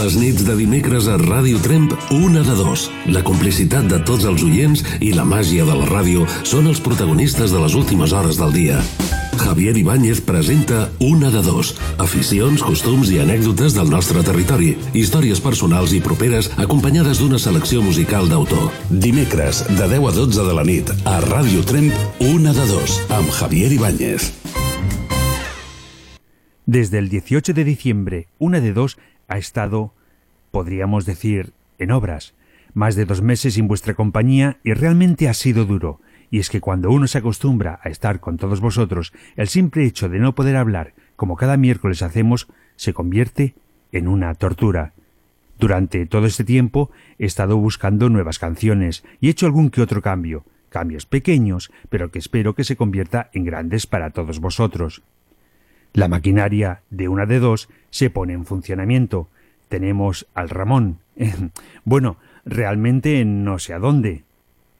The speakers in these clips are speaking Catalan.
Les nits de dimecres a Ràdio Tremp, una de dos. La complicitat de tots els oients i la màgia de la ràdio són els protagonistes de les últimes hores del dia. Javier Ibáñez presenta Una de dos. Aficions, costums i anècdotes del nostre territori. Històries personals i properes acompanyades d'una selecció musical d'autor. Dimecres, de 10 a 12 de la nit, a Ràdio Tremp, Una de dos, amb Javier Ibáñez. Desde el 18 de diciembre, una de dos ha estado, podríamos decir, en obras. Más de dos meses sin vuestra compañía y realmente ha sido duro. Y es que cuando uno se acostumbra a estar con todos vosotros, el simple hecho de no poder hablar, como cada miércoles hacemos, se convierte en una tortura. Durante todo este tiempo he estado buscando nuevas canciones y he hecho algún que otro cambio, cambios pequeños, pero que espero que se convierta en grandes para todos vosotros. La maquinaria de una de dos se pone en funcionamiento. Tenemos al Ramón. bueno, realmente no sé a dónde.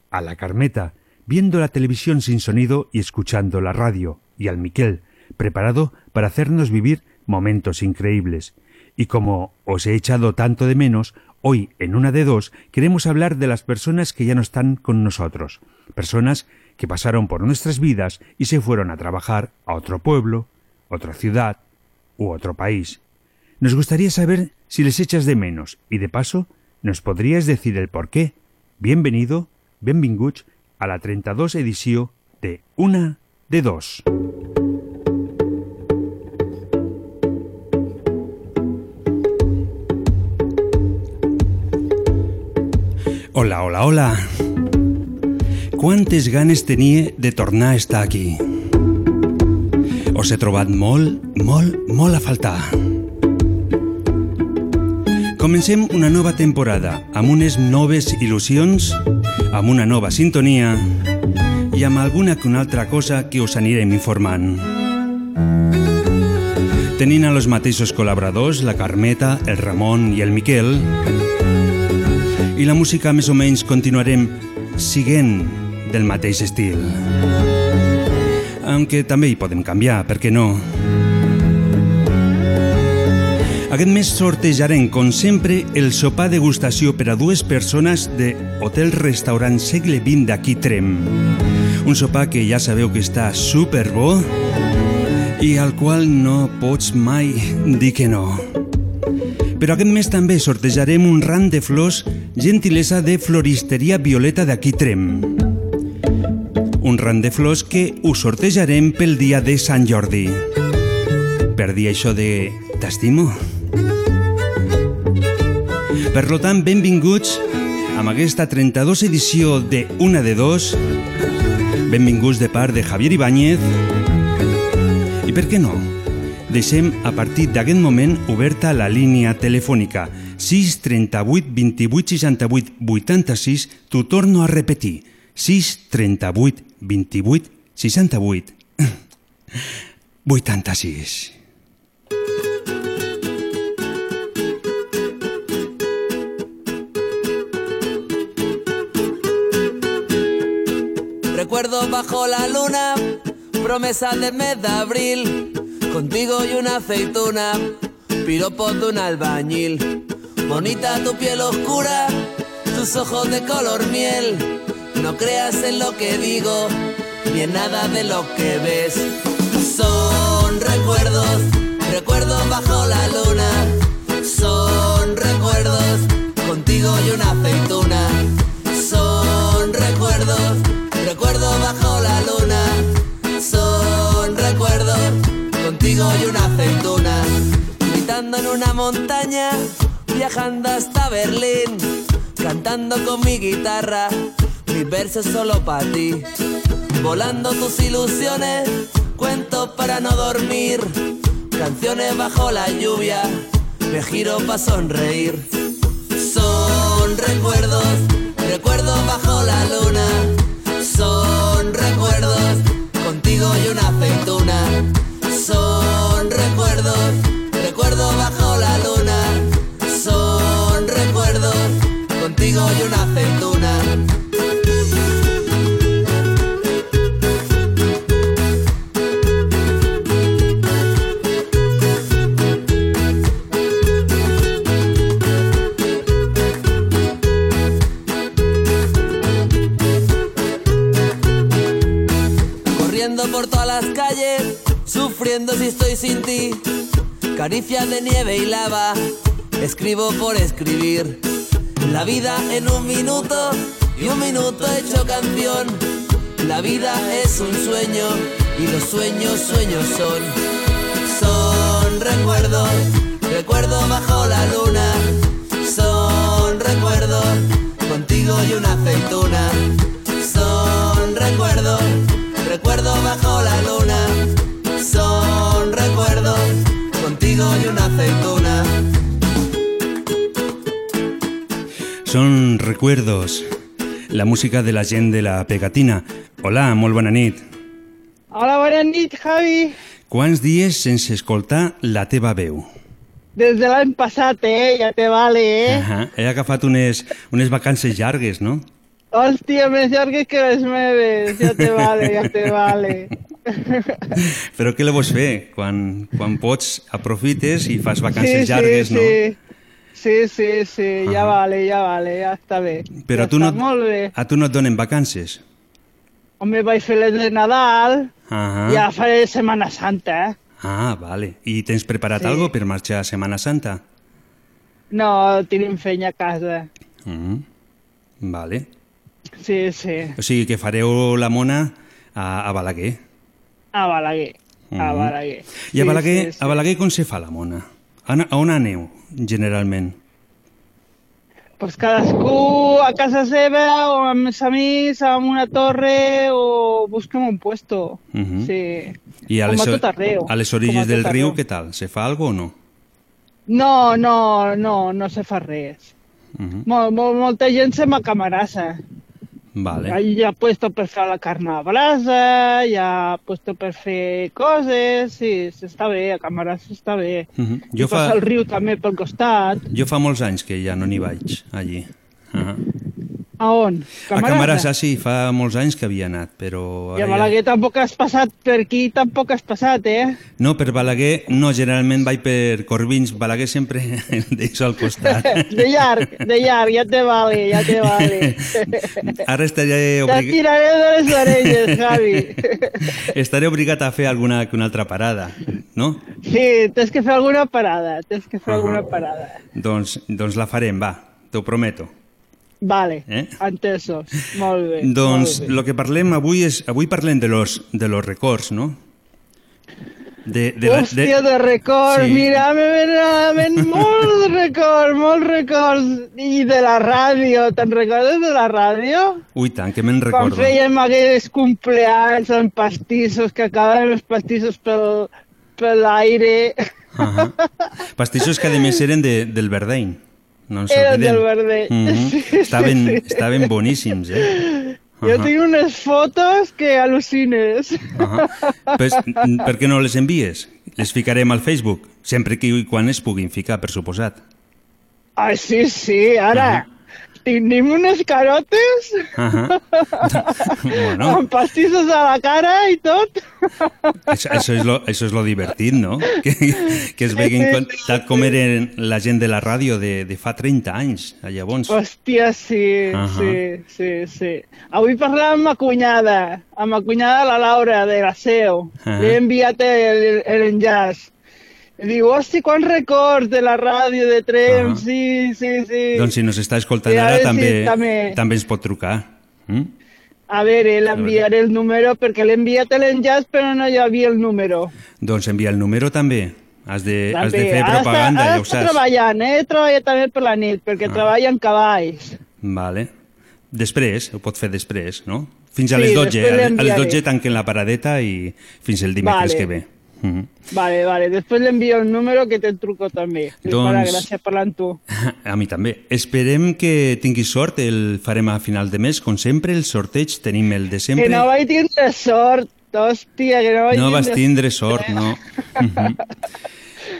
A la Carmeta, viendo la televisión sin sonido y escuchando la radio. Y al Miquel, preparado para hacernos vivir momentos increíbles. Y como os he echado tanto de menos, hoy en una de dos queremos hablar de las personas que ya no están con nosotros. Personas que pasaron por nuestras vidas y se fueron a trabajar a otro pueblo, otra ciudad u otro país. Nos gustaría saber si les echas de menos y de paso nos podrías decir el por qué. Bienvenido, benvinguts a la 32 edició de Una de Dos. Hola, hola, hola. Quantes ganes tenia de tornar a estar aquí. Us he trobat molt, molt, molt a faltar. Comencem una nova temporada amb unes noves il·lusions, amb una nova sintonia i amb alguna que una altra cosa que us anirem informant. Tenint a los mateixos col·laboradors, la Carmeta, el Ramon i el Miquel, i la música més o menys continuarem siguent del mateix estil aunque també hi podem canviar, per què no? Aquest mes sortejarem, com sempre, el sopar degustació per a dues persones de Hotel-Restaurant Segle XX d'aquí Trem. Un sopar que ja sabeu que està super bo i al qual no pots mai dir que no. Però aquest mes també sortejarem un ram de flors gentilesa de Floristeria Violeta d'aquí Trem un ram de flors que us sortejarem pel dia de Sant Jordi. Per dir això de t'estimo. Per lo tant, benvinguts amb aquesta 32 edició de Una de Dos. Benvinguts de part de Javier Ibáñez. I per què no? Deixem a partir d'aquest moment oberta la línia telefònica 638 28 68 86. T'ho torno a repetir. 6 38 28 68 86 Recuerdo bajo la luna, promesa de mes de abril, contigo y una aceituna, piropos de un albañil. Bonita tu piel oscura, tus ojos de color miel no creas en lo que digo, ni en nada de lo que ves. Son recuerdos, recuerdos bajo la luna. Son recuerdos, contigo y una aceituna. Son recuerdos, recuerdos bajo la luna. Son recuerdos, contigo y una aceituna. Gritando en una montaña viajando hasta Berlín, cantando con mi guitarra, mis versos solo para ti, volando tus ilusiones, cuentos para no dormir, canciones bajo la lluvia, me giro para sonreír. Son recuerdos, recuerdos bajo la luna, son recuerdos, contigo y una aceituna, son recuerdos, recuerdos bajo la luna, son recuerdos, contigo y una aceituna. Sufriendo si estoy sin ti. Caricias de nieve y lava, escribo por escribir. La vida en un minuto y un minuto hecho canción. La vida es un sueño y los sueños sueños son. Son recuerdos, recuerdos bajo la luna. Son recuerdos, contigo y una aceituna. Son recuerdos, recuerdos bajo la luna. Contigo y una aceituna. Són recuerdos. La música de la gent de la pegatina. Hola, molt bona nit. Hola, bona nit, Javi. Quants dies sense escoltar la teva veu? Des de l'any passat, eh? Ja te vale, eh? Ahà. He agafat unes, unes vacances llargues, no? Hòstia, més llargues que les meves. Ja te vale, ja te vale. Però què le vols fer? Quan, quan pots, aprofites i fas vacances sí, llargues, sí, no? sí. Sí, sí, sí, ja vale, ja vale, ja està bé. Però ja a tu, no, està molt bé. a tu no et donen vacances? Home, vaig fer les de Nadal, Ahà. ja faré Setmana Santa, eh? Ah, vale. I tens preparat Sí. algo per marxar a Setmana Santa? No, tenim feina a casa. Mm. Vale. Sí, sí, O sigui que fareu la mona a, a Balaguer. A Balaguer. A Mhm. Balaguer. I a Balaguer, sí, sí. a Balaguer com se fa la mona? A, on- a aneu, generalment? Pues cadascú a casa seva o amb els amics, amb una torre o busquem un puesto. Mhm. Sí. I a Com les, a o- tot arreu. a les a orilles tot del riu, què tal? Se fa algo o no? No, no, no, no se fa res. Mhm. Mol, mol, molta gent se'n va a Camarasa. Vale. Hi ha puesto per fer la carn a brasa, hi ha puesto per fer coses, sí, està bé, a Camarasa està bé. Mhm. I Jo, fa, passa el riu també pel costat. jo fa molts anys que ja no n'hi vaig, allí. Uh A on? A Camarasa sí, fa molts anys que havia anat, però... I a ara ja- Balaguer tampoc has passat per aquí, tampoc has passat, eh? No, per Balaguer, no, generalment vaig per Corbins. Balaguer sempre deixo al costat. De llarg, de llarg, ja te vale, ja te vale. Ara estaré, Te oblig... tiraré de les orelles, Javi. estaré obligat a fer alguna que una altra parada, no? Sí, tens que fer alguna parada, tens que fer Ahà. alguna parada. Doncs, doncs la farem, va, t'ho prometo. Vale, Eh? entesos. Molt bé. Doncs molt bé. el que parlem avui és... Avui parlem de los, de los records, no? De, de, la- Hòstia, de records, Sí. mira, me venen molts records, molts records. I de la ràdio, te'n recordes de la ràdio? Ui, tant, que me'n Quan recordo. fèiem aquells compleanys amb pastissos, que acabaven els pastissos pel, per l'aire. Ahà. Pastissos que a més eren de, del Verdeny. No ens Eren del Verdeny. Mhm. Sí, Estaven, sí. estaven boníssims, eh? Jo Ahà. tinc unes fotos que al·lucines. Ahà. Pues, mm, per què no les envies? Les ficarem al Facebook, sempre que i quan es puguin ficar, per suposat. Ai, sí, sí, ara. Tenim unes carotes Ahà. bueno, amb pastissos a la cara i tot. això, això, és lo, això és lo divertit, no? Que, que es veguin com, tal com eren la gent de la ràdio de, de fa 30 anys, llavors. Hòstia, sí, Ahà. sí, sí, sí. Avui parlàvem amb ma cunyada, amb ma cunyada la Laura de la Seu. Ahà. Li he enviat el- l'enllaç. Diu, hosti, quants records de la ràdio de Trem, Ahà. sí, sí, sí. Doncs si nos està escoltant a ara, si també, també- també ens pot trucar. Mm? A veure, l'enviaré el número perquè l'he enviat l'enllaç però no hi havia el número. Doncs envia el número també. Has de, has de També, fer ara està- propaganda, ara ja ho saps. treballant, eh? Treballa també per la nit, perquè Ah. treballa en cavalls. Vale. Després, ho pot fer després, no? Fins a Sí, les 12. després A les- a les l'enviaré. 12 tanquen la paradeta i fins el dimecres Vale. que ve. Mhm. Vale, vale. Després l'envio el número que te'n truco també. Doncs- farà gràcia parlar amb tu. A mi també. Esperem que tinguis sort, el farem a final de mes, com sempre, el sorteig tenim el de sempre. Que no vaig tindre sort, hòstia, que no vaig No vas tindre tindre sort, no.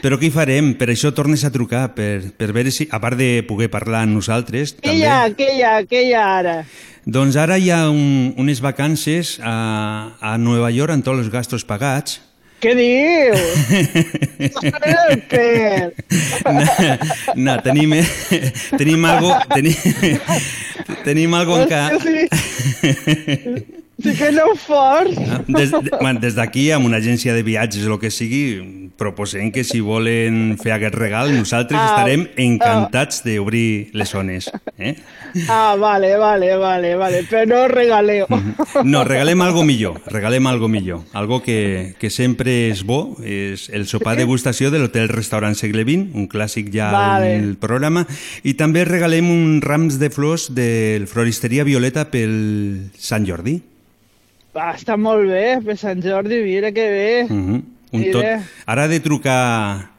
Però què hi farem? Per això tornes a trucar, per, per veure si, a part de poder parlar amb nosaltres, Què hi ha, també... què hi ha, què hi ha ara? Doncs ara hi ha un, unes vacances a, a Nova York amb tots els gastos pagats. Què dius? No, no tenim, tenim algo... Tenim, tenim algo. Hòstia, sí. Sí que no ho fos. Des, de, bueno, des d'aquí, amb una agència de viatges o el que sigui, proposem que si volen fer aquest regal, nosaltres Ah, estarem encantats d'obrir les zones. Eh? Ah, vale, vale, vale, vale. Però no regaleo. No, regalem algo millor, regalem algo millor. Algo que, que sempre és bo, és el sopar degustació de l'Hotel Restaurant Segle XX, un clàssic ja Vale. al programa, i també regalem un rams de flors del Floristeria Violeta pel Sant Jordi. Va, està molt bé, per Sant Jordi, mira que bé. Uh -huh. un Mira. tot. Ara de trucar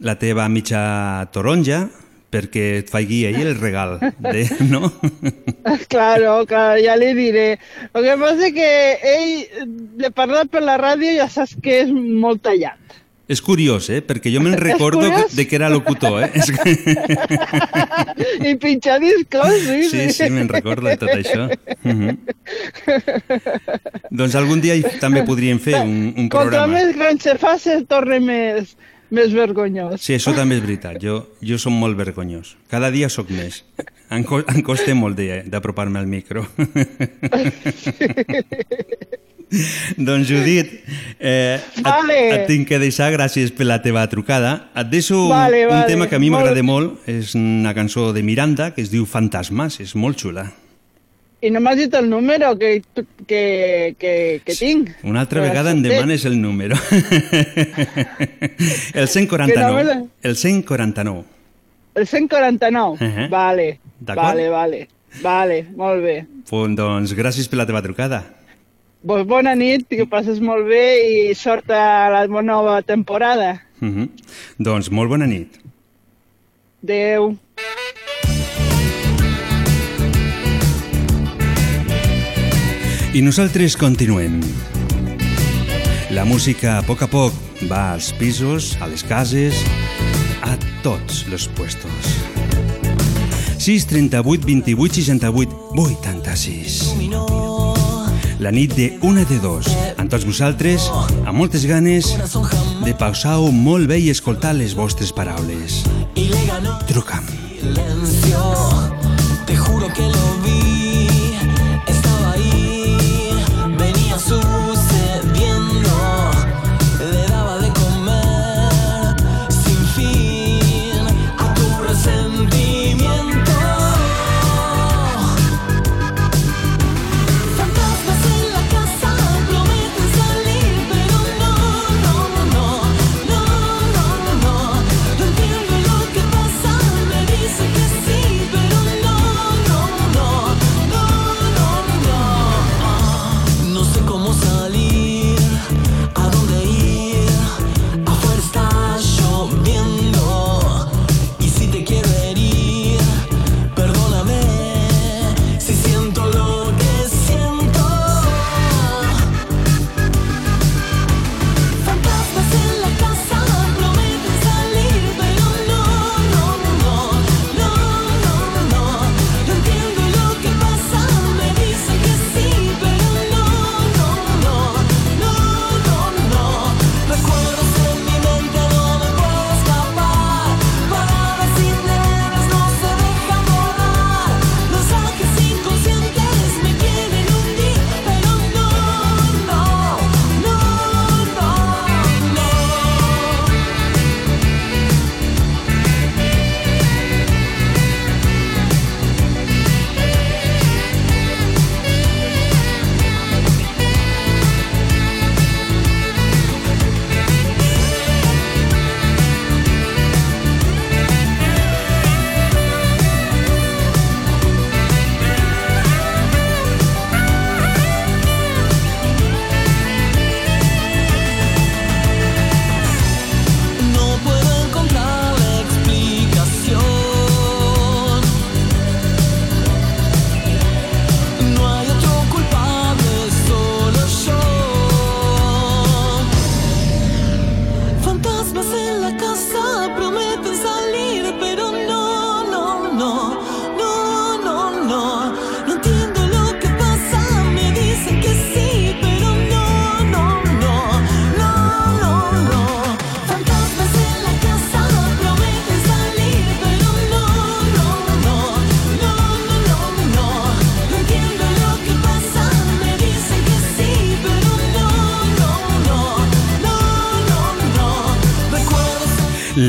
la teva mitja taronja perquè et faci ell el regal, de, no? Claro, claro, ja li diré. Lo que passa és que ell, de parlar per la ràdio, ja saps que és molt tallat. És curiós, eh? Perquè jo me'n recordo curiós? de que era locutor, eh? I pinxar discos, sí, Sí, sí, me'n recordo de tot això. Uh -huh. doncs algun dia també podríem fer un, un Contra programa. més gran se fa, se torna més, més vergonyós. Sí, això també és veritat. Jo, jo som molt vergonyós. Cada dia sóc més. Em, co em costa molt d'apropar-me al micro. doncs, Judit, eh, et, Vale. et tinc que deixar. Gràcies per la teva trucada. Et deixo Vale, un vale. tema que a mi Molt- m'agrada molt. És una cançó de Miranda que es diu Fantasmes. És molt xula. I no m'has dit el número que, que, que, que tinc. Una altra vegada em demanes el número. el Que no me 149. la- El 149. El 149? Uh-huh. Vale, D'acord. vale, vale. Vale, molt bé. Pues, doncs gràcies per la teva trucada. Pues bona nit, que passes molt bé i sort a la nova temporada. Uh -huh. Doncs molt bona nit. Adéu. I nosaltres continuem. La música a poc a poc va als pisos, a les cases, a tots els puestos. 6 38 28 68 86 La nit de una de dos amb tots vosaltres, amb moltes ganes de pausar-ho molt bé i escoltar les vostres paraules. Truca'm. Te juro que lo vi,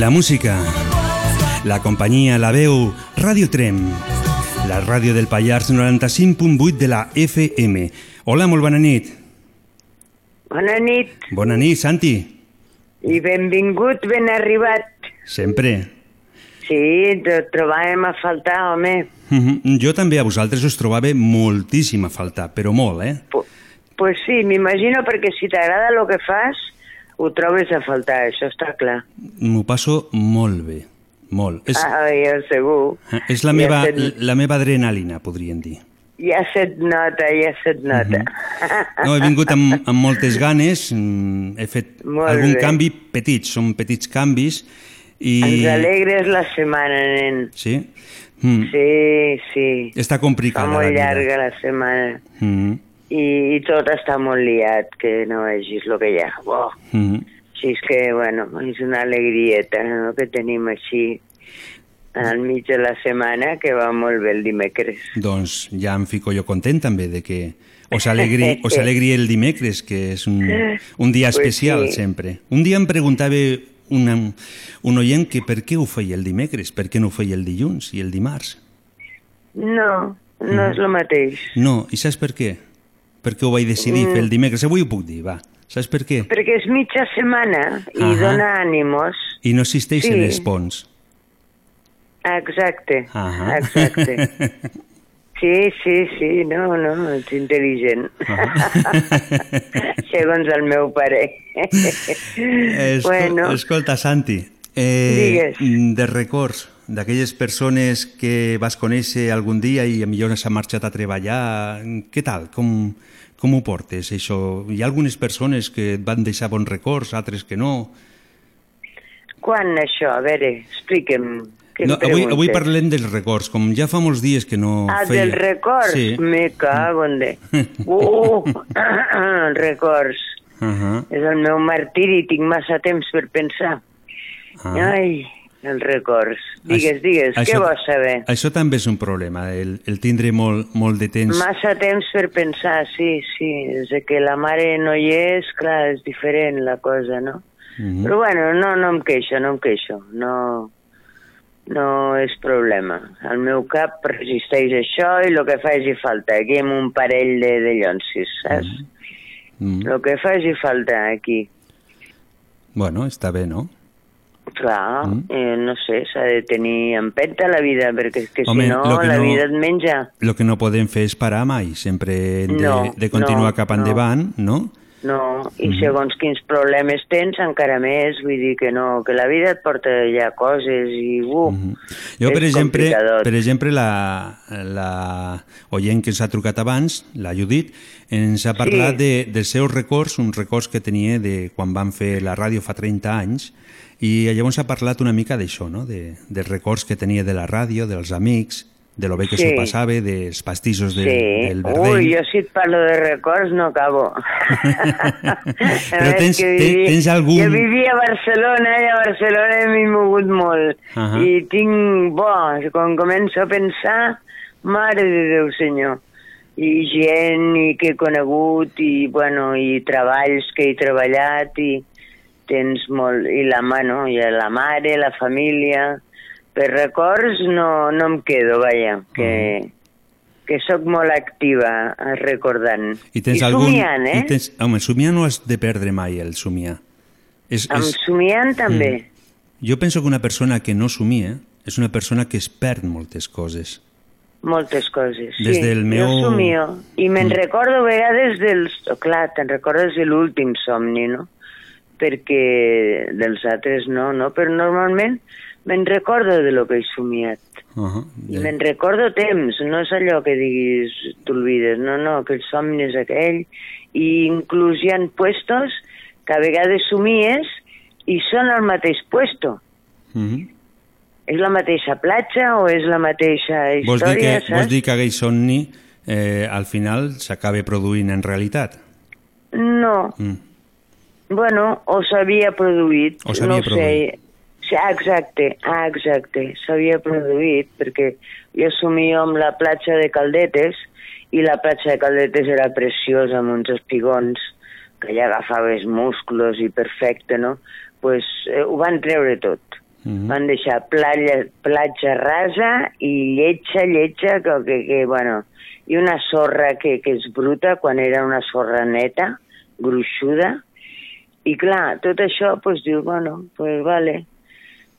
La música, la companyia, la veu, Ràdio Trem, la ràdio del Pallars 95.8 de la FM. Hola, molt bona nit. Bona nit Bona nit, Santi. i benvingut, ben arribat. Sempre. Sí, te trobàvem a faltar, home. Mhm. Jo també a vosaltres us trobava moltíssim a faltar, però molt, eh? Pu- Pues sí, m'imagino perquè si t'agrada el que fas, ho trobes a faltar, això està clar. M'ho passo molt bé, molt. És, Ah, jo segur. és la, ja meva, se't, la meva adrenalina, podríem dir. ja se't nota, ja se't nota. No, he vingut amb, amb moltes ganes, mm, he fet Molt algun bé. canvi petit, són petits canvis, i... Ens alegres la setmana, nen. Sí? Mm. Sí, sí. Està complicada la molt vida. llarga la setmana. Mm. I, I tot està molt liat, que no vegis el que hi ha. Bo. Mm. Així és que, bueno, és una alegrieta no? que tenim així al mig de la setmana, que va molt bé el dimecres. Doncs ja em fico jo content també de que us alegri, us alegri el dimecres, que és un, un dia Pues especial sí. sempre. Un dia em preguntava una, un oient que per què ho feia el dimecres, per què no ho feia el dilluns i el dimarts. No, no és el mateix. No, i saps per què? Per què ho vaig decidir Mm. fer el dimecres? Avui ho puc dir, va. Saps per què? Perquè és mitja setmana i Ahà. dona ànimos. I no existeixen Sí. els ponts. Exacte, Ahà. exacte. Sí, sí, sí, no, no, ets intel·ligent. Segons el meu pare. Esco bueno, Escolta, Santi, eh, Digues. de records d'aquelles persones que vas conèixer algun dia i a millor s'ha marxat a treballar, què tal? Com, com ho portes, això? Hi ha algunes persones que et van deixar bons records, altres que no. quan això? A veure, explica'm. No avui, avui parlem dels records, com ja fa molts dies que no Ah, feia... dels records? Sí. Me cago en de... Uh, records. Uh -huh. És el meu martiri, tinc massa temps per pensar. Ah. Ai, els records. Digues, digues, què vols saber? Això també és un problema, el, el tindre molt, molt de temps. Massa temps per pensar, sí, sí. Des de que la mare no hi és, clar, és diferent la cosa, no? Mhm. Però bueno, no, no em queixo, no em queixo. No, no és problema. El meu cap resisteix això i el que faci falta. Aquí amb un parell de, de llonsis, saps? Mm. El que faci falta aquí. Bueno, està bé, no? Clar, Mm. eh, no sé, s'ha de tenir empenta la vida, perquè és que Home, si no, que la no- vida et menja. El que no podem fer és parar mai, sempre hem de, No, de continuar no, cap endavant, no? No, i Mhm. segons quins problemes tens, encara més, vull dir que no, que la vida et porta ja coses i, uh, Mhm. Jo, per exemple, complicadot. per exemple la, la oient que ens ha trucat abans, la Judit, ens ha parlat Sí. de, dels seus records, uns records que tenia de quan van fer la ràdio fa 30 anys, i llavors ha parlat una mica d'això, no? de, dels records que tenia de la ràdio, dels amics, de lo bé que Sí. s'ho passava, dels pastissos de, sí. del Verdell. Ui, jo si et parlo de records no acabo. Però tens- que ten- tens algun- Jo vivia a Barcelona i a Barcelona m'he mogut molt. Ahà. I tinc, bo, quan començo a pensar, mare de Déu senyor, i gent i que he conegut i, bueno, i treballs que he treballat i tens molt, i la mano, i la mare, la família, per records no, no em quedo, vaja, que, que sóc molt activa recordant. I tens I algun... somiant, eh? I tens... Home, somiar no has de perdre mai, el somiar. És, Amb és... somiant també. Mm. Jo penso que una persona que no somia és una persona que es perd moltes coses. Moltes coses, sí. Des del meu- Jo somio. I me'n Mm. recordo a vegades dels... oh, clar, te'n recordes de l'últim somni, no? Perquè dels altres no, no? Però normalment me'n recordo de lo que he somiat. Uh -huh. I me'n recordo temps, no és allò que diguis t'olvides, no, no, que el somni és aquell. I inclús hi ha puestos que a vegades somies i són al mateix puesto. Uh -huh. És la mateixa platja o és la mateixa història, Vols dir que, saps? vols dir que aquell somni eh, al final s'acaba produint en realitat? No, Mm. Bueno, o s'havia produït, O s'havia no ho sé. Sí, ah, exacte, ah, exacte, s'havia produït, perquè jo somio amb la platja de Caldetes i la platja de Caldetes era preciosa amb uns espigons que ja agafaves musclos i perfecte, no? pues, eh, ho van treure tot. Mhm. Van deixar platja, platja rasa i lletja, lletja, que, que, que bueno, i una sorra que, que és bruta quan era una sorra neta, gruixuda, i clar, tot això, pues diu, bueno, pues vale,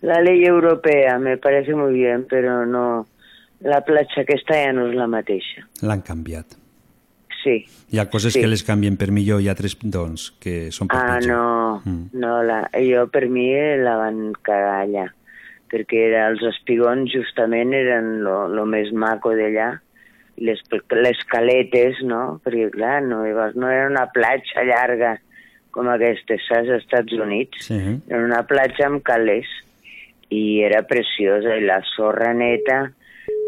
la ley europea me parece muy bien, pero no, la platja aquesta ja no és la mateixa. L'han canviat. Sí. Hi ha coses Sí. que les canvien per millor i altres, doncs, que són per Ah, pitjor. no, Mm. no, la, jo per mi la van cagar allà, perquè era, els espigons justament eren lo, lo més maco d'allà, les, les caletes, no? Perquè, clar, no, no era una platja llarga com aquestes, saps, als Estats Units. Sí. Era una platja amb calés i era preciosa, i la sorra neta,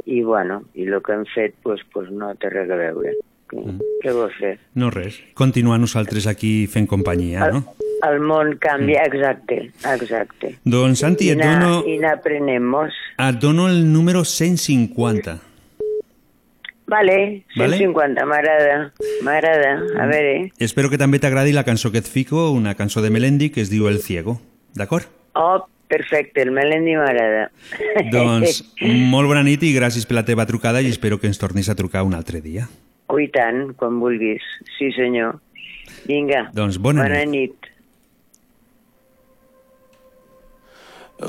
i bueno, i el que hem fet, pues, pues no té res a veure. Mm. Què vols fer? No res. Continuar nosaltres aquí fent companyia, no? El món canvia, exacte, exacte. Doncs, Santi, et dono, I n'aprenem-nos. et dono el número 150. Vale, Vale. 150, m'agrada, m'agrada. A veure, Espero que també t'agradi la cançó que et fico, una cançó de Melendi que es diu El Ciego. D'acord? oh, perfecte, el Melendi m'agrada. Doncs molt bona nit i gràcies per la teva trucada i espero que ens tornis a trucar un altre dia. Oh, i tant, quan vulguis. Sí, senyor. Vinga, Doncs bona bona nit. nit.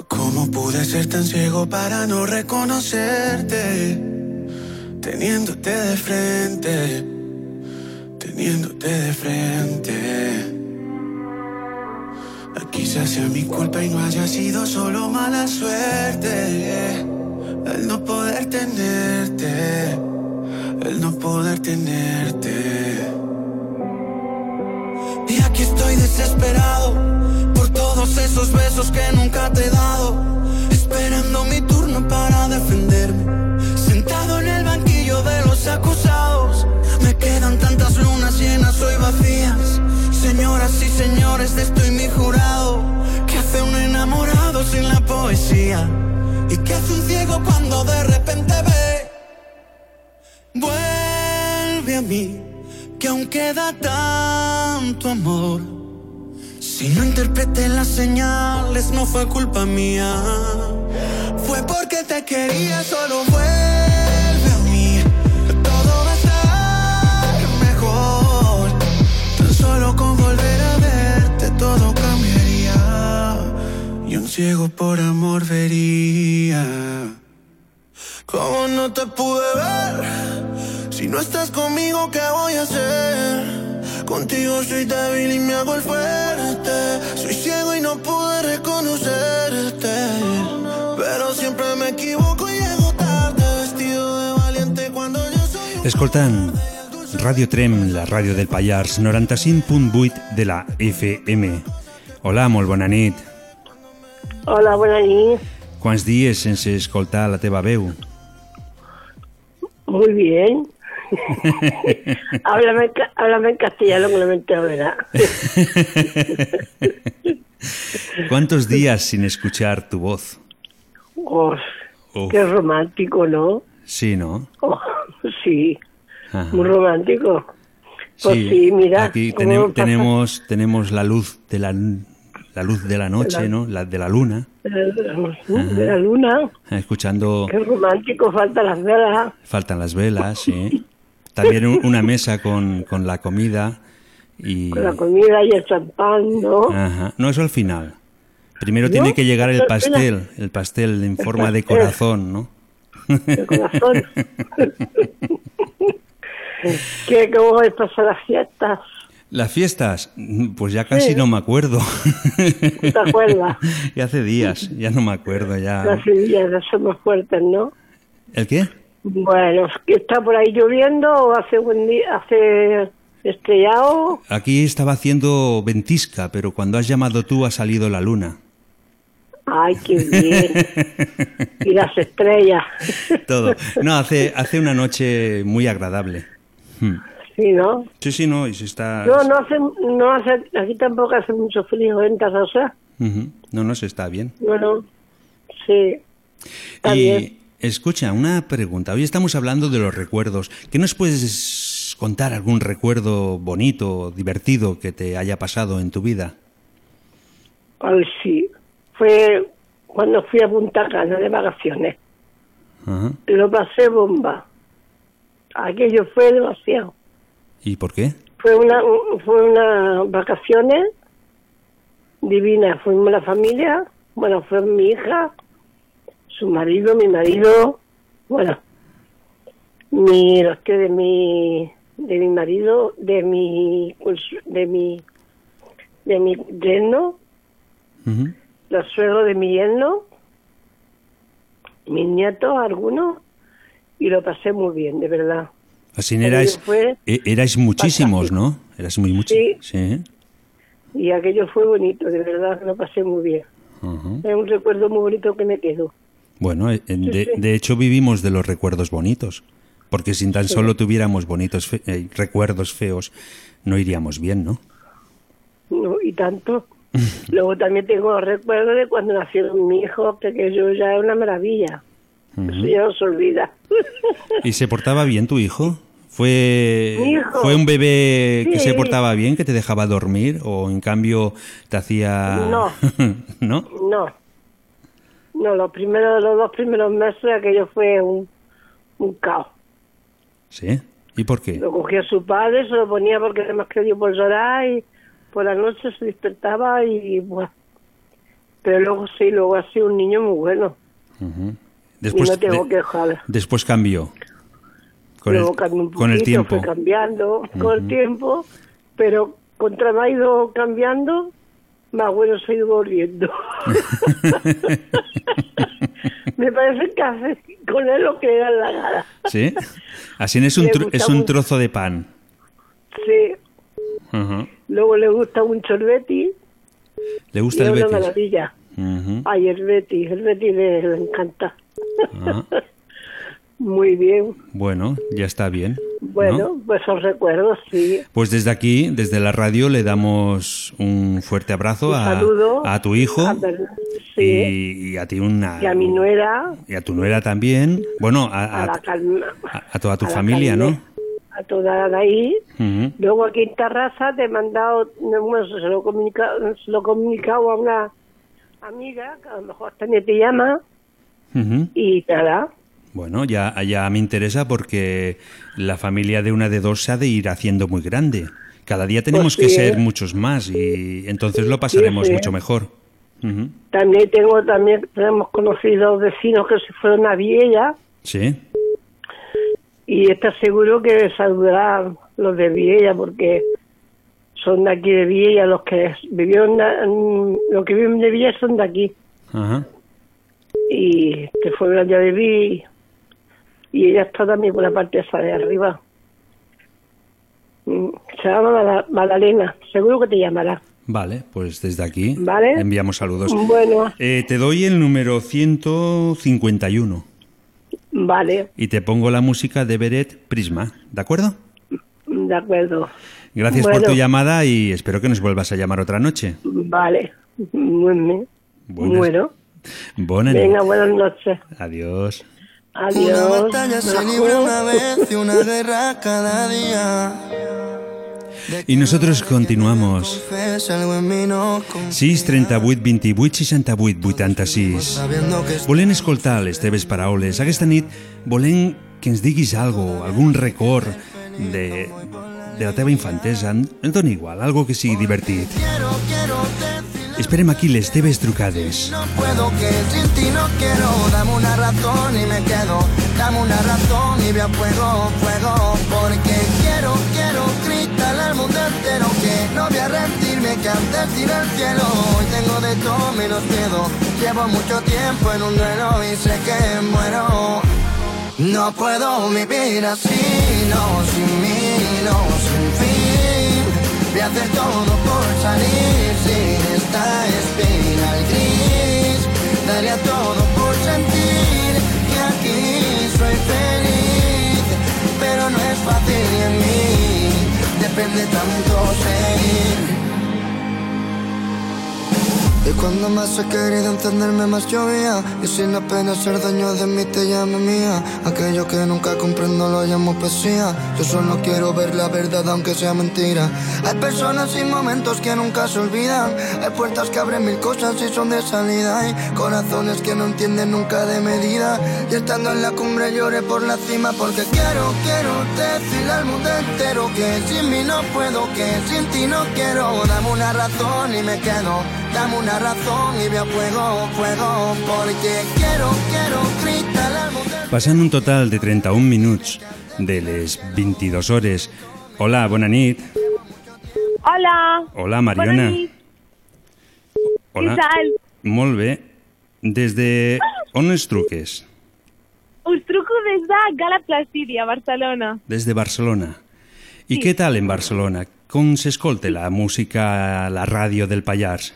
¿Cómo pude ser tan ciego para no reconocerte? Teniéndote de frente, teniéndote de frente. Quizás sea mi culpa y no haya sido solo mala suerte. El no poder tenerte, el no poder tenerte. Y aquí estoy desesperado por todos esos besos que nunca te he dado. Esperando mi turno para defenderme. Hoy vacías. Señoras y señores, de estoy mi jurado. ¿Qué hace un enamorado sin la poesía? ¿Y qué hace un ciego cuando de repente ve? Vuelve a mí, que aún queda tanto amor. Si no interpreté las señales, no fue culpa mía. Fue porque te quería, solo vuelve ciego por amor vería. ¿Cómo no te pude ver? Si no estás conmigo, ¿qué voy a hacer? Contigo soy débil y me hago el fuerte. Soy ciego y no pude reconocerte. Pero siempre me equivoco y llego tarde. Vestido de valiente cuando yo soy un. Escoltant Ràdio Trem, la ràdio del Pallars, 95.8 de la FM. Hola, molt bona nit. Hola, bona nit. Quants dies sense escoltar la teva veu? Muy bien. háblame, en ca- háblame en castellano que no me entero de nada. ¿Cuántos días sin escuchar tu voz? Oh, qué romántico, ¿no? Sí, ¿no? Oh, sí, Ajá. muy romántico. Pues sí, mira. Aquí cómo tenem- pasa tenemos, tenemos la luz de la, la luz de la noche, La- ¿no? La de la luna, De la, luna. escuchando Qué romántico, faltan las velas. Faltan las velas, sí. También un- una mesa con, con la comida y... Con la comida y el champán, ¿no? Ajá. No, eso al final. Primero ¿No? tiene que llegar el pastel, el pastel en forma de corazón, ¿no? De corazón. ¿Qué, ¿Cómo a pasar las fiestas? Las fiestas, mm, pues ya casi Sí. no me acuerdo. ¿Te acuerdas? ya hace días, ya no me acuerdo ya. Las son más fuertes, ¿no? ¿El qué? Bueno, ¿que ¿está por ahí lloviendo o hace buen día, hace estrellado? Aquí estaba haciendo ventisca, pero cuando has llamado tú ha salido la luna. Ay, qué bien. y las estrellas. Todo. No, hace, hace una noche muy agradable. Hmm. Sí, ¿no? Sí, sí, no, y se está... No, no hace, no hace, aquí tampoco hace mucho frío en Tarrasa. Ujú. No, no, se está bien. Bueno, sí. Está y bien. escucha, una pregunta. Hoy estamos hablando de los recuerdos. ¿Qué nos puedes contar algún recuerdo bonito, divertido que te haya pasado en tu vida? Ay, sí. Fue cuando fui a Punta Cana de vacaciones. Lo pasé bomba. Aquello fue demasiado. ¿Y por qué? Fue una, fue una vacaciones divinas. Fuimos la familia, bueno, fue mi hija, su marido, mi marido, bueno, mi, los que de mi, de mi marido, de mi, pues, de mi, de mi yerno, los suegros de mi yerno, mis nietos, algunos, y lo pasé muy bien, de verdad. Así erais, e- erais muchísimos, ¿no? Eras muy muchos. Sí. Sí. Y aquello fue bonito, de verdad, lo pasé muy bien. Ujú. Es un recuerdo muy bonito que me quedó. Bueno, eh, de, Sí, sí. de hecho vivimos de los recuerdos bonitos, porque si tan solo tuviéramos bonitos fe- eh, recuerdos feos, no iríamos bien, ¿no? ¿no? Y tanto. Luego también tengo recuerdos de cuando nació mi hijo, que aquello ya es una maravilla. Ya no se olvida. ¿Y se portaba bien tu hijo? ¿Fue. ¿Fue un bebé que se portaba bien, que te dejaba dormir? ¿O en cambio te hacía...? No. ¿No? No. No, los primeros, los dos primeros meses aquello fue un, un caos. ¿Sí? ¿Y por qué? Lo cogía su padre, se lo ponía porque además que dio por llorar y por la noche se despertaba y bueno. Pero luego sí, luego ha sido un niño muy bueno. Ujú. y no tengo de- que dejar. después cambió. Con el, un con el poquito, tiempo. fue cambiando con el tiempo, pero contra me ha ido cambiando, más bueno se ha ido volviendo. me parece que hace con él lo que le da la gana. ¿Sí? Así es un, tro- es un trozo de pan. Sí, luego le gusta mucho el Betty. ¿Le gusta y el es una. Ujú. Ay, el Betty, el Betty le, le encanta. Muy bien. bueno, ya está bien. Bueno, ¿no? pues son recuerdos, sí. Pues desde aquí, desde la radio, le damos un fuerte abrazo Un a, tu hijo a Bern- sí, y, y a ti una y a mi nuera, y a tu nuera también. Bueno, a, a, toda tu familia, ¿no? A toda la. Luego aquí en Tarrasa te he mandado, bueno, se lo he comunicado, se lo he comunicado a una amiga, que a lo mejor también te llama, Ujú. y nada, Bueno, ya, ya me interesa porque la familia de una de dos se ha de ir haciendo muy grande. Cada día tenemos Pues que ser ¿eh? muchos más y entonces lo pasaremos sí. mucho mejor. Ujú. también tengo, también tenemos conocidos vecinos que se fueron a Viella, Sí. y está seguro que saludará los de Viella porque son de aquí de Viella los que vivieron los que viven de Viella son de aquí Ajá. y que fueron allá de Viella y ella está también por la parte esa de arriba Mm, se llama Mada- Madalena seguro que te llamará Vale, pues desde aquí Vale. enviamos saludos. bueno Eh, te doy el número 151 vale y te pongo la música de Beret Prisma, ¿de acuerdo? de acuerdo Gracias por tu llamada y espero que nos vuelvas a llamar otra noche. vale. Buenas- bueno Buena venga buenas noches Adiós. Adiós Una batalla se libra una vez y una guerra cada día. Y nosotros continuamos. Fes algo en mi no con- 6 38 28 68 86 Volem escoltar les teves paraules. Aquesta nit volem que ens diguis algo, algun record de, de la teva infantesa. Em dona igual, algo que sigui divertit. Esperem aquí les teves trucades. No puedo que sin ti no quiero. Dame una razón y me quedo. Dame una razón y vea fuego, fuego. Porque quiero, quiero gritarle al mundo entero que no voy a rendirme, que antes ir al cielo. Hoy tengo de todo menos miedo. Llevo mucho tiempo en un duelo y sé que muero. No puedo vivir así, no, sin mí, no. Voy a hacer todo por salir sin esta espina gris. Daría todo por sentir que aquí soy feliz. Pero no es fácil y en mí depende tanto seguir. Es Cuando más he querido encenderme más llovía. Y sin apenas ser dueño de mí te llame mía. Aquello que nunca comprendo lo llamo poesía. Yo solo quiero ver la verdad aunque sea mentira. Hay personas y momentos que nunca se olvidan. Hay puertas que abren mil cosas y son de salida. Hay corazones que no entienden nunca de medida. Y estando en la cumbre lloré por la cima Porque quiero, quiero decirle al mundo entero Que sin mí no puedo, que sin ti no quiero. Dame una razón y me quedo Dame una razón y me fuego, fuego Porque quiero, quiero gritar al mundo Passant un total de 31 minuts de les 22 hores. Hola, bona nit. Hola. Hola, Mariona. Bona nit. Hola. Què tal? Molt bé. Des de... On ens truques? Us truco des de Gala Placidia, Barcelona. Des de Barcelona. I Sí. què tal en Barcelona? Com s'escolta la música, la ràdio del Pallars?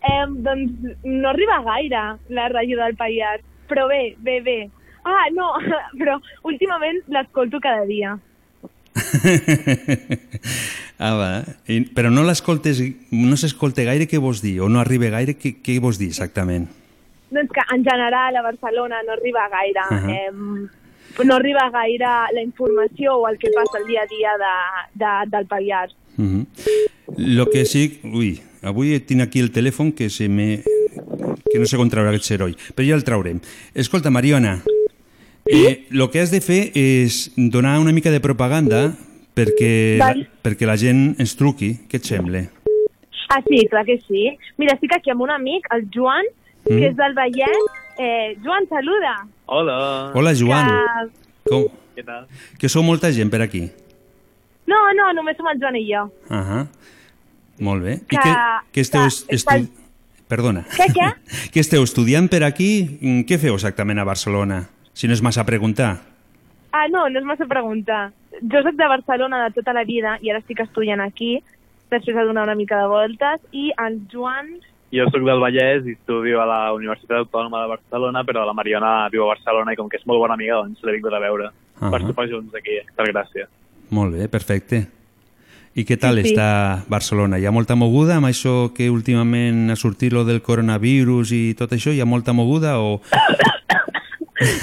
Eh, doncs no arriba gaire la ràdio del Pallars, però bé, bé, bé. Ah, no, però últimament l'escolto cada dia. ah, va. I, però no l'escoltes, no s'escolta gaire què vols dir, o no arriba gaire què, què vols dir exactament? Doncs que en general a Barcelona no arriba gaire. Ahà. eh, no arriba gaire la informació o el que passa el dia a dia de, de, del Pallars. Mm Lo que sí... Ui, avui tinc aquí el telèfon que se me... que no sé com traure aquest seroll, però ja el traurem. Escolta, Mariona, eh, lo que has de fer és donar una mica de propaganda perquè, la, Val. perquè la gent ens truqui. Què et sembla? Ah, sí, clar que sí. Mira, estic aquí amb un amic, el Joan, Mm. que és del Vallès. Eh, Joan, saluda. Hola. Hola, Joan. Que... Com? Què tal? Que sou molta gent per aquí. No, no, només som el Joan i jo. Ahà. Molt bé. I Que- què, què esteu... que estu... Perdona. Què, què? Què esteu estudiant per aquí? Mm, Què feu exactament a Barcelona? Si no és massa preguntar. Ah, no, no és massa pregunta. Jo soc de Barcelona de tota la vida i ara estic estudiant aquí, després de donar una mica de voltes, i el Joan... Jo sóc del Vallès i estudio a la Universitat Autònoma de Barcelona, però la Mariona viu a Barcelona i com que és molt bona amiga, doncs l'he vingut a veure Ahà. per sopar junts aquí, per gràcia. Molt bé, perfecte. I què tal Sí, sí. està Barcelona? Hi ha molta moguda amb això que últimament ha sortit lo del coronavirus i tot això? Hi ha molta moguda o...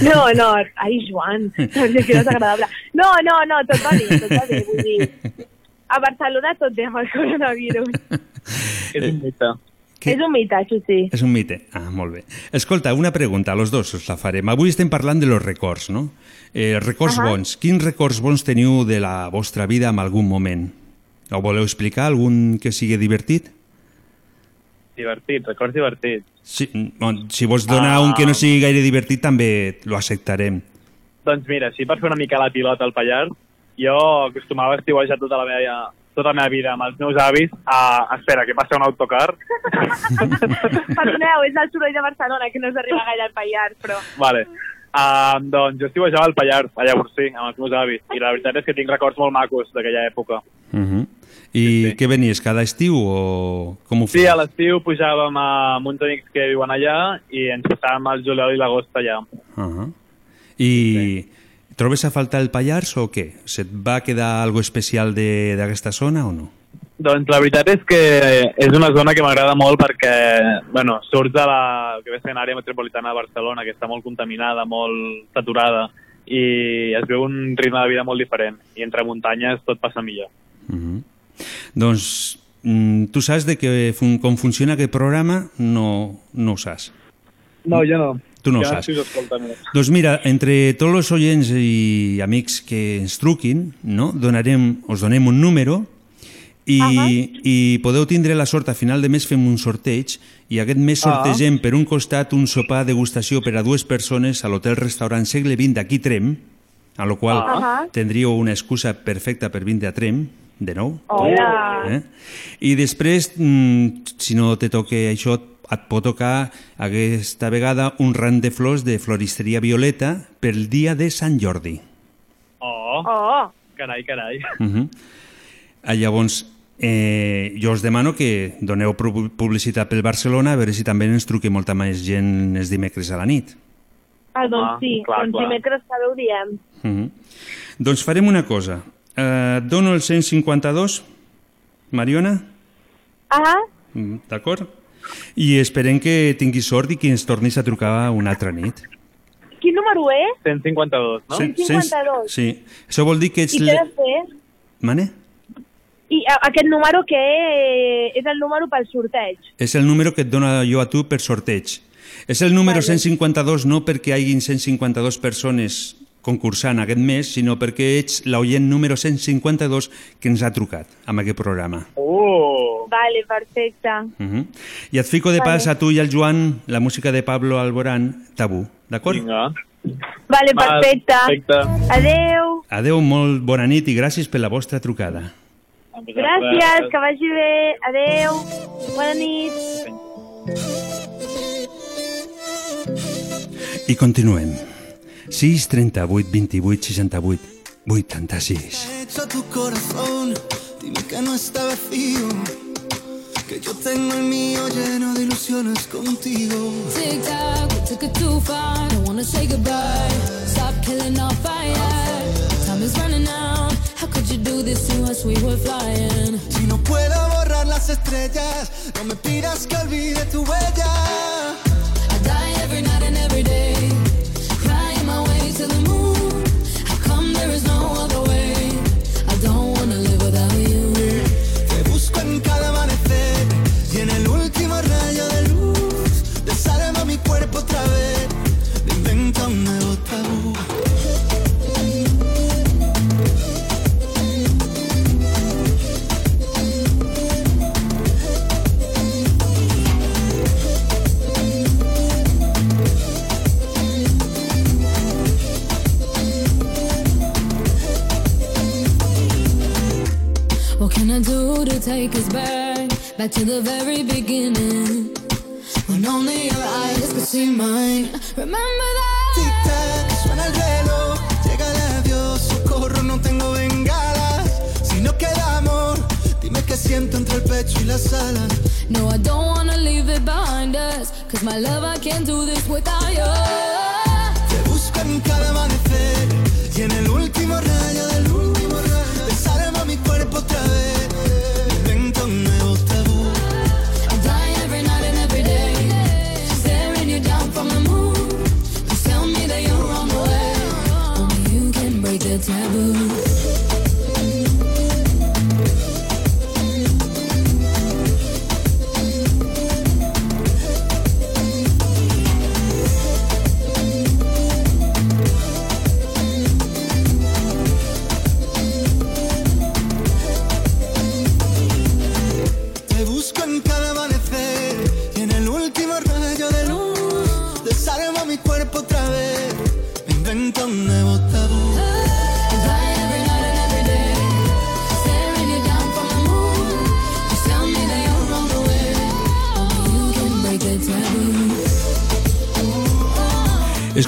No, no, ai, Joan, que no és agradable. No, no, no, tot va bé, tot va bé, vull dir... A Barcelona tot bé amb el coronavirus. És un mite. És un mite, això sí. És un mite. Ah, molt bé. Escolta, una pregunta, a los dos us la farem. Avui estem parlant de los records, no? Eh, records Ahà. bons. Quins records bons teniu de la vostra vida en algun moment? O voleu explicar algun que sigui divertit? Divertit, records divertits. Si, bon, si vols donar Ah. un que no sigui gaire divertit, també lo acceptarem. Doncs mira, sí, per fer una mica la pilota al Pallars, jo acostumava a estiuejar tota la meva, tota la meva vida amb els meus avis a... Espera, que passa un autocar. Perdoneu, és el soroll de Barcelona, que no s'arriba gaire al Pallars, però... Vale. Uh, doncs jo estiuejava al Pallars, a Llavorsí, amb els meus avis, i la veritat és que tinc records molt macos d'aquella època. Uh -huh. I sí, sí. què venies, cada estiu o com ho Sí, feies? a l'estiu pujàvem a uns amics que viuen allà i ens passàvem el juliol i l'agost allà. Uh -huh. I trobes a faltar el Pallars o què? Se't va quedar algo especial de- d'aquesta zona o no? Doncs la veritat és que és una zona que m'agrada molt perquè, bueno, surts de la que ve sent àrea metropolitana de Barcelona, que està molt contaminada, molt saturada, i es veu un ritme de vida molt diferent. I entre muntanyes tot passa millor. Uh -huh. Doncs mm, tu saps de que fun com funciona aquest programa? No, no ho saps. No, jo no. Tu no ho Jo saps. sí. Doncs mira, entre tots els oients i amics que ens truquin, no? Donarem, us donem un número i, i podeu tindre la sort a final de mes fem un sorteig i aquest mes sortegem per un costat un sopar degustació per a dues persones a l'hotel restaurant Segle XX d'aquí Trem, a lo qual Ah. tindríeu una excusa perfecta per vindre a Trem, de nou. Hola. Eh? I després, mm, si no te toca això, et pot tocar aquesta vegada un ram de flors de floristeria violeta pel dia de Sant Jordi. Oh, Oh, carai, carai. Uh -huh. Llavors, eh, jo us demano que doneu pu- publicitat pel Barcelona a veure si també ens truqui molta més gent els dimecres a la nit. ah, doncs Ah, sí, clar, doncs clar. dimecres també ho diem. Uh -huh. Doncs farem una cosa. Eh, et dono el 152, Mariona? Ah, D'acord? I esperem que tinguis sort i que ens tornis a trucar una altra nit. Quin número és? 152, no? Sí, 152. Sí. Això vol dir que ets... I què de fer? Mane? I aquest número que és el número pel sorteig. És el número que et dona jo a tu per sorteig. És el número 152 no perquè hi hagin 152 persones concursant aquest mes, sinó perquè ets l'oient número 152 que ens ha trucat amb aquest programa. Uh! Vale, perfecte. Uh -huh. I et fico de Vale. pas a tu i al Joan la música de Pablo Alborán, Tabú, d'acord? Vinga. Vale, Val, perfecte. perfecte. Adeu. Adeu, molt bona nit i gràcies per la vostra trucada. Gràcies, que vagi bé. Adeu. Bona nit. I continuem. 6 38 28 68 86. hecho tu corazón? Dime que no está vacío. Que yo tengo el mío lleno de ilusiones contigo. Tic tac, we took it too far. Don't wanna say goodbye. Stop killing our fire. Time is running out. How could you do this to us? We were flying. Si no puedo borrar las estrellas, no me pidas que olvide tu huella. Take us back? Back to the very beginning. When only your eyes could see mine. Remember that? Tic-tac, suena el reloj, llega el adiós, socorro, no tengo bengalas. Si no queda amor, dime qué siento entre el pecho y las alas. No, I don't wanna leave it behind us. Cause my love, I can't do this without you.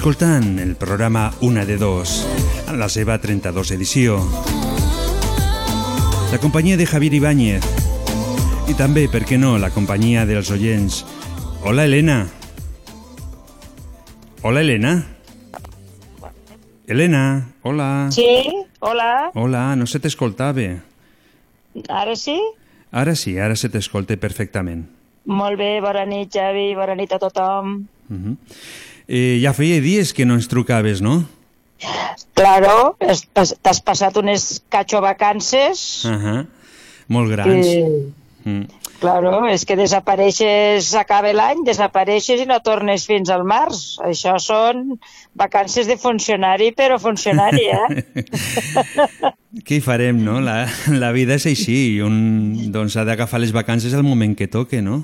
Escoltant el programa Una de Dos, en la seva 32 edició. La companyia de Javier Ibáñez i també, per què no, la companyia dels oients. Hola, Elena. Hola, Elena. Elena, hola. Sí, hola, Hola, no se t'escoltava. ara sí? Ara sí, ara se t'escolta perfectament. Molt bé, bona nit, Javi, bona nit a tothom. Uh -huh. Eh, ja feia dies que no ens trucaves, no? Claro, t'has passat unes cacho vacances Uh -huh. Molt grans. i, Mm. claro, és que desapareixes, s'acaba l'any, desapareixes i no tornes fins al març. Això són vacances de funcionari, però funcionari, eh? Què hi farem, no? La, la vida és així, un doncs, ha d'agafar les vacances al moment que toque, no?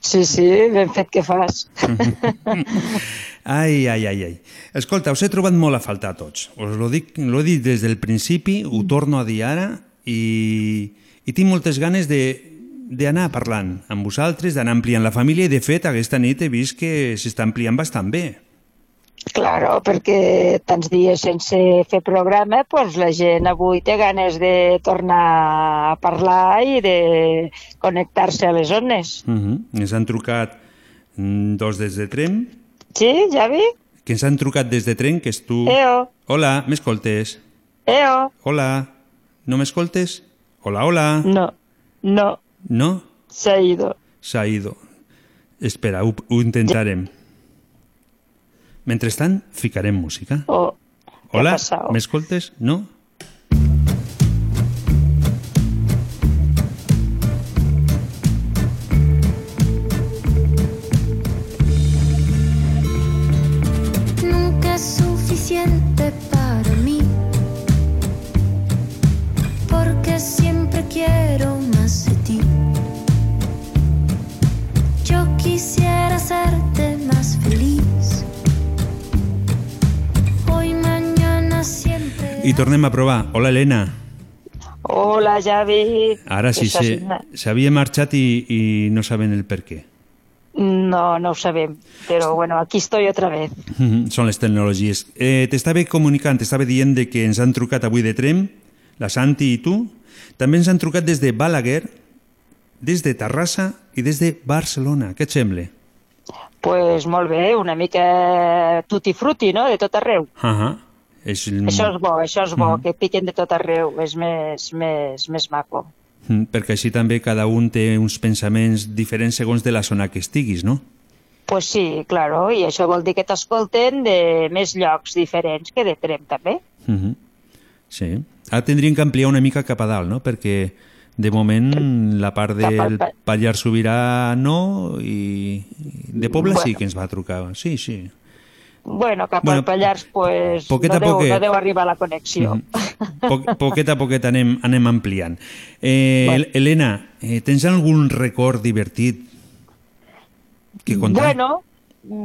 Sí, sí, ben fet que fas. Ai, ai, ai, ai. Escolta, us he trobat molt a faltar a tots. Us lo dic, lo he dit des del principi, ho torno a dir ara, i, i tinc moltes ganes de d'anar parlant amb vosaltres, d'anar ampliant la família, i de fet aquesta nit he vist que s'està ampliant bastant bé. Claro, perquè tants dies sense fer programa, doncs la gent avui té ganes de tornar a parlar i de connectar-se a les zones. Uh -huh. Ens han trucat mm, dos des de Trem, Sí, Javi? que ens han trucat des de Trem, que és tu... Eo, Hola, m'escoltes? eo. Hola, no m'escoltes? Hola, hola. No, no, No? s'ha ido. S'ha ido. Espera, ho, ho intentarem. Mentrestant, ficarem música. Oh, Hola, m'escoltes? No? I tornem a provar. Hola, Helena. Hola, Javi. Ara sí, se- s'havia marxat i, i no saben el per què. No, no ho sabem, però bueno, aquí estoy otra vez. Mhm, Són les tecnologies. Eh, t'estava comunicant, t'estava dient de que ens han trucat avui de Trem, la Santi i tu. També ens han trucat des de Balaguer, des de Terrassa i des de Barcelona. Què et sembla? Pues molt bé, una mica tutti frutti, no?, de tot arreu. Uh -huh. És el... Això és bo, això és bo, Mhm. que piquen de tot arreu, és més, més, més maco. Mm, Perquè així també cada un té uns pensaments diferents segons de la zona que estiguis, no? Pues sí, claro, i això vol dir que t'escolten de més llocs diferents que de Trem, també. Uh -huh. Sí. Ara tindríem que ampliar una mica cap a dalt, no? Perquè de moment la part del pa- Pallars Sobirà no i de Pobla sí Bueno. que ens va trucar. Sí, sí. Bueno, cap Bueno, al Pallars, pues, poquet no, deu, poquet. no deu arribar la connexió. Mhm. Po poquet a poquet anem, anem ampliant. Eh, Bueno. Helena, eh, tens algun record divertit que contar? Bueno,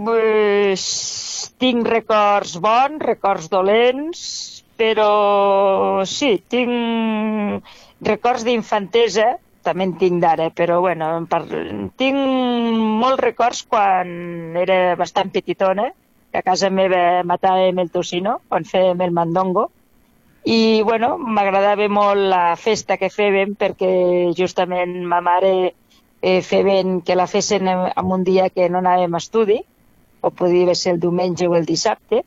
pues, tinc records bons, records dolents, però sí, tinc records d'infantesa, també en tinc d'ara, però bueno, en par... tinc molts records quan era bastant petitona, que a casa meva matàvem el tocino, quan fèiem el mandongo, i bueno, m'agradava molt la festa que fèiem perquè justament ma mare eh, feien que la fessin en un dia que no anàvem a estudi, o podia ser el diumenge o el dissabte,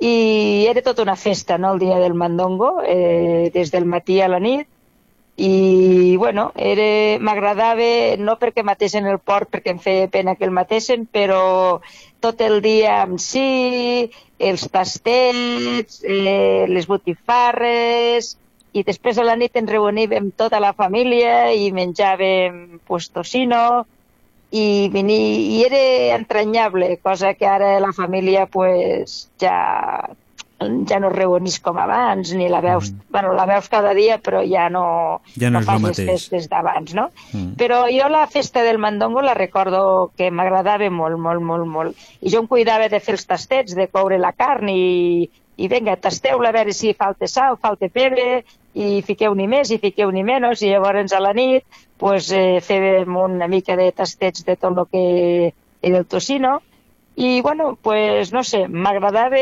i era tota una festa, no?, el dia del mandongo, eh, des del matí a la nit, i bueno, m'agradava no perquè matessin el porc perquè em feia pena que el matessin, però tot el dia amb sí, els tastets, eh, les botifarres, i després a la nit ens reuníem tota la família i menjàvem pues, tocino, i, veni, i era entranyable, cosa que ara la família pues, ja, ja no es reunís com abans, ni la veus, mm. bueno, la veus cada dia, però ja no, Ja no és fas les festes d'abans, no? Mm. Però jo la festa del mandongo la recordo que m'agradava molt, molt, molt, molt. I jo em cuidava de fer els tastets, de coure la carn i, i vinga, tasteu-la a veure si falta sal, falta pebre, i fiqueu ni més i fiqueu ni menys, i llavors a la nit pues, eh, fèiem una mica de tastets de tot el que era el tocino, i bueno, pues no sé, m'agradava,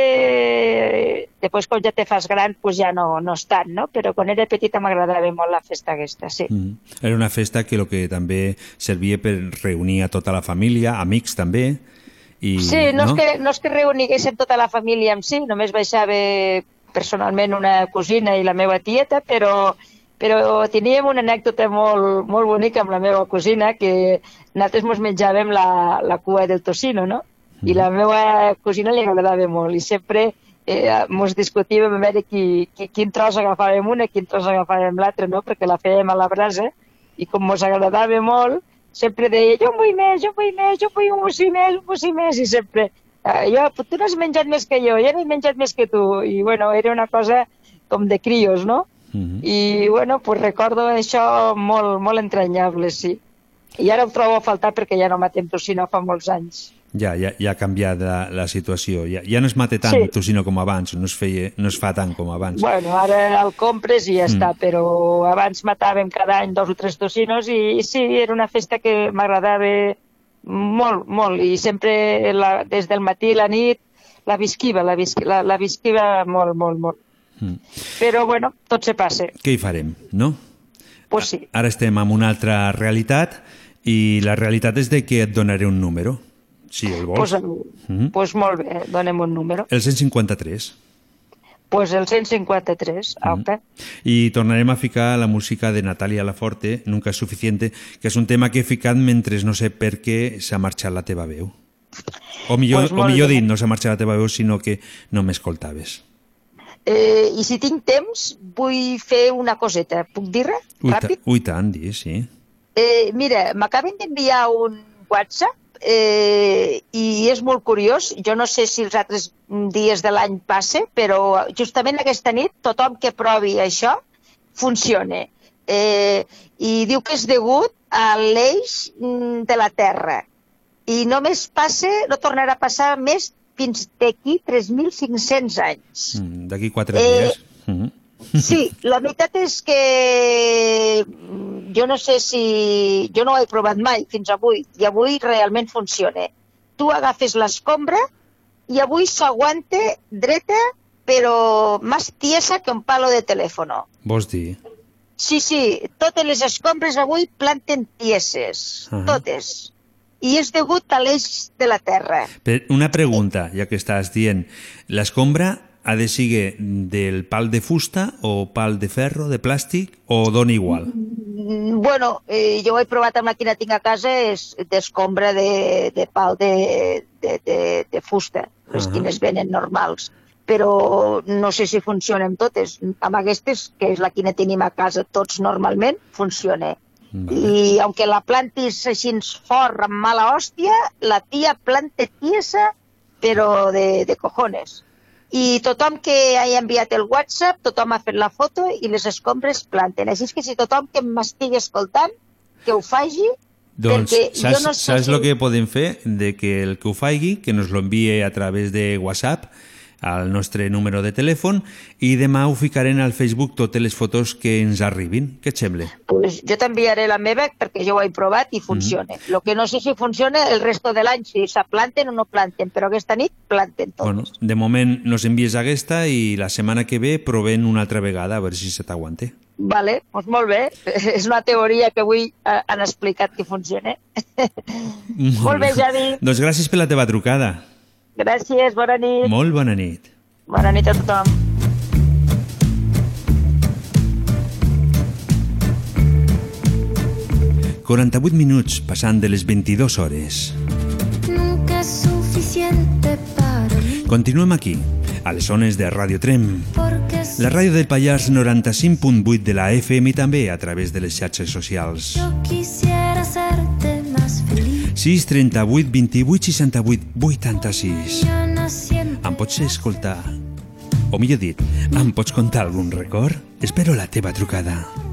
després quan ja te fas gran, pues ja no, no és tant, no? Però quan era petita m'agradava molt la festa aquesta, sí. Mm. Era una festa que, lo que també servia per reunir a tota la família, amics també, i, Sí, no, És que, no és que reuniguéssim tota la família en si, només baixava personalment una cosina i la meva tieta, però, però teníem una anècdota molt, molt bonica amb la meva cosina, que nosaltres mos menjàvem la, la cua del tocino, no? I la meva cosina li agradava molt i sempre eh, mos discutíem a veure qui, qui, quin tros agafàvem una i quin tros agafàvem l'altre, no? Perquè la fèiem a la brasa i com mos agradava molt, sempre deia, jo vull més, jo vull més, jo vull un bocí més, un bocí més, i sempre, eh, jo, tu n'has menjat més que jo, jo n'he menjat més que tu, i bueno, era una cosa com de crios, no? Mhm. I bueno, pues recordo això molt, molt entranyable, sí. I ara ho trobo a faltar perquè ja no matem tocino fa molts anys. Ja, ja, ja ha canviat la, la situació. Ja, ja no es mate tant Sí. tocino com abans, no es, feia, no es fa tant com abans. Bueno, ara el compres i ja Mm. està, però abans matàvem cada any dos o tres tocinos i, i sí, era una festa que m'agradava molt, molt, i sempre la, des del matí a la nit la visquiva, la, visqui, la, la visquiva molt, molt, molt. Mm. Però bueno, tot se passa, Què hi farem, no? pues sí. Ara estem en una altra realitat i la realitat és de que et donaré un número, si el vols. Pues, Mhm. pues molt bé, donem un número. El 153. pues el 153, auca. I tornarem a ficar la música de Natàlia Laforte, Nunca és suficiente, que és un tema que he ficat mentre no sé per què s'ha marxat la teva veu. O millor, Pues o millor dit, no s'ha marxat la teva veu, sinó que no m'escoltaves. Eh, I si tinc temps, vull fer una coseta. Puc dir-ne? Ui, Ràpid? ui tant, sí. Eh, mira, m'acaben d'enviar un WhatsApp eh, i és molt curiós. Jo no sé si els altres dies de l'any passe, però justament aquesta nit tothom que provi això funciona. Eh, I diu que és degut a l'eix mm, de la Terra. I només passa, no tornarà a passar més fins d'aquí 3.500 anys. Mm, D'aquí quatre Eh, dies. Mm. Sí, la veritat és que mm, jo no sé si... Jo no ho he provat mai fins avui, i avui realment funciona. Tu agafes l'escombra i avui s'aguanta dreta, però més tiesa que un palo de telèfon. Vols dir? Sí, sí, totes les escombres avui planten tieses, Ahà. totes. I és degut a l'eix de la Terra. Per una pregunta, ja que estàs dient. L'escombra ha de ser del pal de fusta o pal de ferro, de plàstic, o dona igual? Mm, Bueno, eh, jo ho he provat amb la que tinc a casa, és d'escombra de, de pal de, de, de, de fusta, les Ahà. quines venen normals. Però no sé si funcionen totes. Amb aquestes, que és la que tenim a casa tots normalment, funciona. I aunque la plantis així fort amb mala hòstia, la tia planta tiesa, però de, de cojones. I tothom que hagi enviat el WhatsApp, tothom ha fet la foto i les escombres planten. Així que si tothom que m'estigui escoltant, que ho faci, Doncs saps, no saps si... el que podem fer? De que el que ho faci, que nos lo envíe a través de WhatsApp al nostre número de telèfon i demà ho ficarem al Facebook totes les fotos que ens arribin. Què et sembla? Pues jo t'enviaré la meva perquè jo ho he provat i funciona. Mhm. Lo que no sé si funciona el resto de l'any, si se planten o no planten, però aquesta nit planten tot. Bueno, de moment nos envies aquesta i la setmana que ve provem una altra vegada a veure si se t'aguante. Vale, doncs molt bé. És una teoria que avui eh, han explicat que funciona. Molt bé, Javi. Doncs gràcies per la teva trucada. Gràcies, bona nit. Molt bona nit. Bona nit a tothom. Mm. 48 minuts passant de les 22 hores. Nunca es suficiente para mí. Continuem aquí, a les zones de Radio Trem. La ràdio del Pallars 95.8 de la FM i també a través de les xarxes socials. yo quisiera hacerte 6 38 28 68 86. Em pots escoltar, o millor dit, em pots contar algun record? Espero la teva trucada.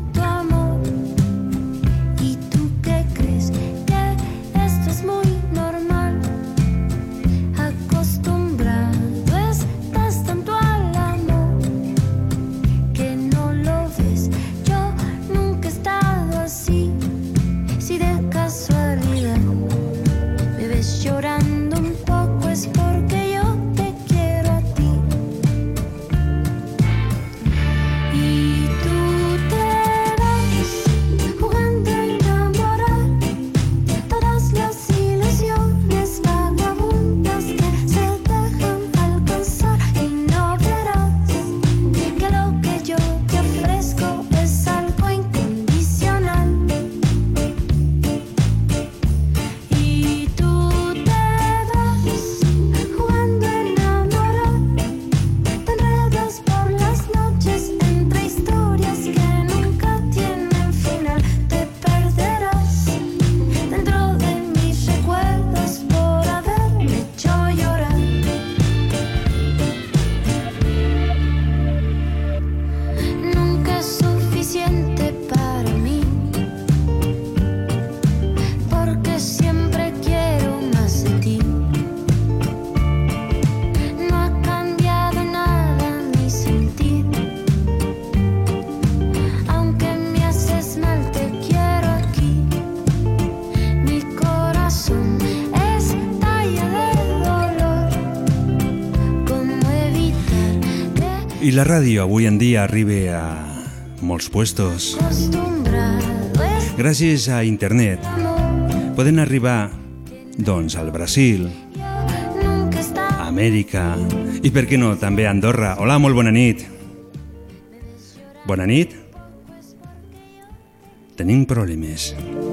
La ràdio avui en dia arriba a molts puestos. Gràcies a internet poden arribar, doncs, al Brasil, a Amèrica i, per què no, també Andorra. Hola, molt bona nit. Bona nit. Tenim problemes. Y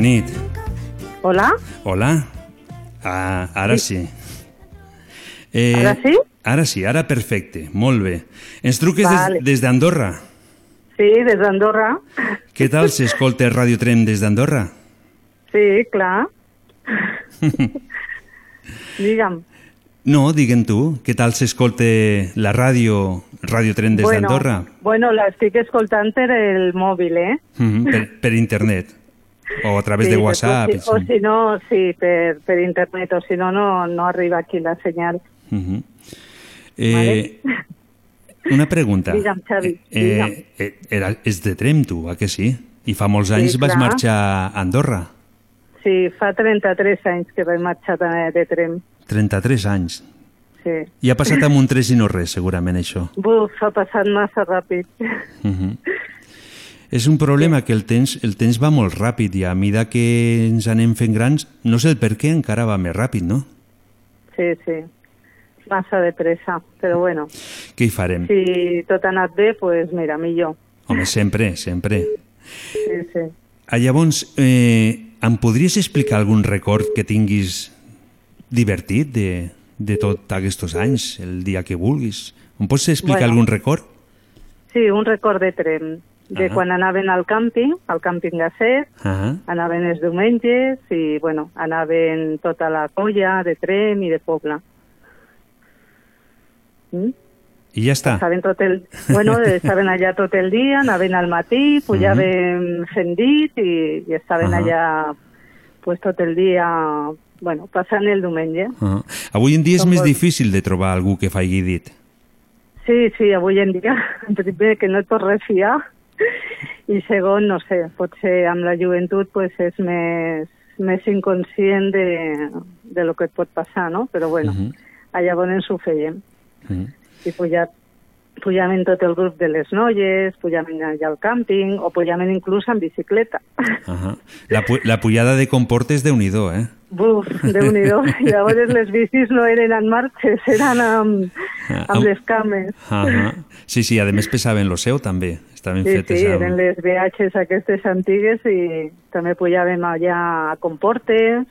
bona nit. Hola, Hola. Ah, ara sí. Eh, Ara sí? Ara sí, ara perfecte. Molt bé. Ens truques Vale. des, des d'Andorra. sí, des d'Andorra. Què tal s'escolta Radio Trem des d'Andorra? Sí, clar. Digue'm. No, digue'm tu, què tal s'escolta la ràdio, Radio Tren des bueno, d'Andorra? Bueno, l'estic escoltant per el mòbil, eh? Mhm, per, per internet. O a través de Sí, WhatsApp. O si, o si no, sí, per, per internet, o si no, no, no arriba aquí la senyal. Mhm. Eh, una pregunta. Digue'm, Xavi, digue'm. Eh, eh, era, és de Trem, tu, a que sí? I fa molts Sí, anys vas clar. marxar a Andorra. Sí, fa 33 anys que vaig marxar de, de Trem. 33 anys. Sí. I ha passat amb un tres i no res, segurament, això. Buf, ha passat massa ràpid. Mhm. És un problema que el temps, el temps va molt ràpid i a mida que ens anem fent grans, no sé el per què encara va més ràpid, no? Sí, sí. Massa de pressa, però bueno. Què hi farem? Si tot ha anat bé, doncs pues mira, millor. Home, sempre, sempre. Sí, sí. Ah, llavors, eh, em podries explicar algun record que tinguis divertit de, de tots aquests anys, el dia que vulguis? Em pots explicar Bueno. algun record? Sí, un record de tren, de Ah. quan anaven al càmping, al càmping Gasset, Ah, anaven els diumenges i, bueno, anaven tota la colla de tren i de poble. Mm? I ja està. Estaven tot el, bueno, estaven allà tot el dia, anaven al matí, pujaven fent dit i, i estaven Ahà. allà pues, tot el dia, bueno, passant el diumenge. Ah. Avui en dia és Com més vols. difícil de trobar algú que faci dit. Sí, sí, avui en dia, primer que no et pots refiar i segon, no sé, potser amb la joventut pues, és més, més inconscient de, de lo que et pot passar, no? Però bueno, Mhm. allà on ens ho fèiem. Mhm. I pujar, pujaven tot el grup de les noies, pujaven allà al càmping o pujaven inclús en bicicleta. Ahà. La, pu la pujada de comportes de nhi eh? Buf, déu nhi Llavors les bicis no eren en marxes, eren amb, Ah, amb les cames. Ahà. Sí, sí, a més pesaven lo seu també. Estaven Sí, fetes sí, amb... eren les VHs aquestes antigues i també pujàvem allà a Comportes,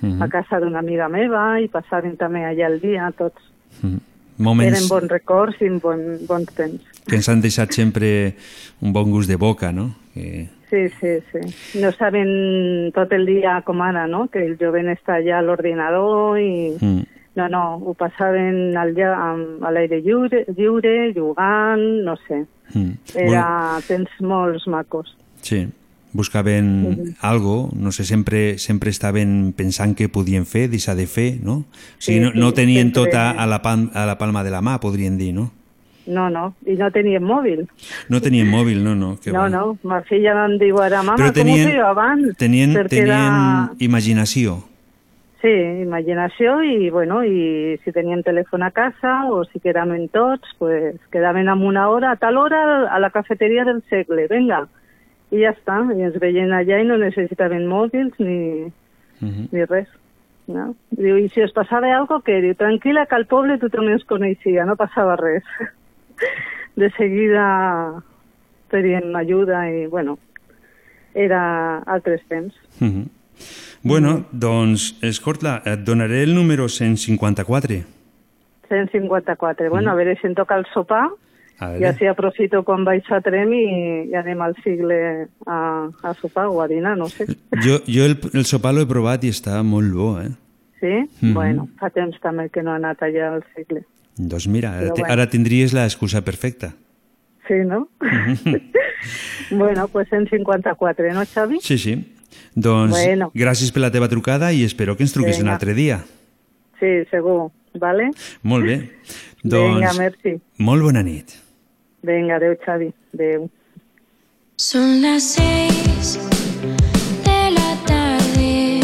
Mhm. a casa d'una amiga meva i passàvem també allà el dia tots. Mhm. Moments Eren bons records i bon, bons temps. que ens han deixat sempre un bon gust de boca, no? Que... Sí, sí, sí. No saben tot el dia com ara, no? Que el jovent està allà a l'ordinador i... Mm. No, no, ho passaven al, a l'aire lliure, lliure, jugant, no sé. Mm. Era temps molt macos. Sí, buscaven Mhm. algo, no sé, sempre sempre estaven pensant què podien fer, deixar de fer, no? O sigui, Sí, no, no tenien sempre- tot a, a, la palma, a la palma de la mà, podríem dir, no? No, no, i no tenien mòbil. No tenien mòbil, no, no. Que no, va. no, ma filla em diu ara, mama, Però com tenien- ho feia abans? Tenien, tenien era- imaginació. Sí, imaginació i, bueno, i si tenien telèfon a casa o si quedaven tots, pues quedaven amb una hora, a tal hora a la cafeteria del segle, venga. I ja està, i ens veien allà i no necessitaven mòbils ni, Mhm. ni res. No? Diu, i si us passava algo, què? Diu, tranquil·la, que al poble tothom ens coneixia, no passava res. De seguida pedien ajuda i, bueno, era altres temps. Mhm. Bueno, doncs, escolta, et donaré el número 154. 154. Bueno, a veure si em toca el sopar i així aprofito quan vaig a Trem i, i anem al Sigle a, a sopar o a dinar, no sé. Jo, jo el, el sopar l'he provat i està molt bo, eh? Sí? Mhm. Bueno, fa temps també que no he anat allà al Sigle. Doncs mira, ara, bueno. ara tindries l'excusa perfecta. Sí, no? bueno, pues 154, no, Xavi? Sí, sí. Doncs Bueno. gràcies per la teva trucada i espero que ens truquis un Vinga. altre dia. Sí, segur. Vale? Molt bé. Doncs, Vinga, merci. molt bona nit. Vinga, adeu, Xavi. Adeu. Son las seis de la tarde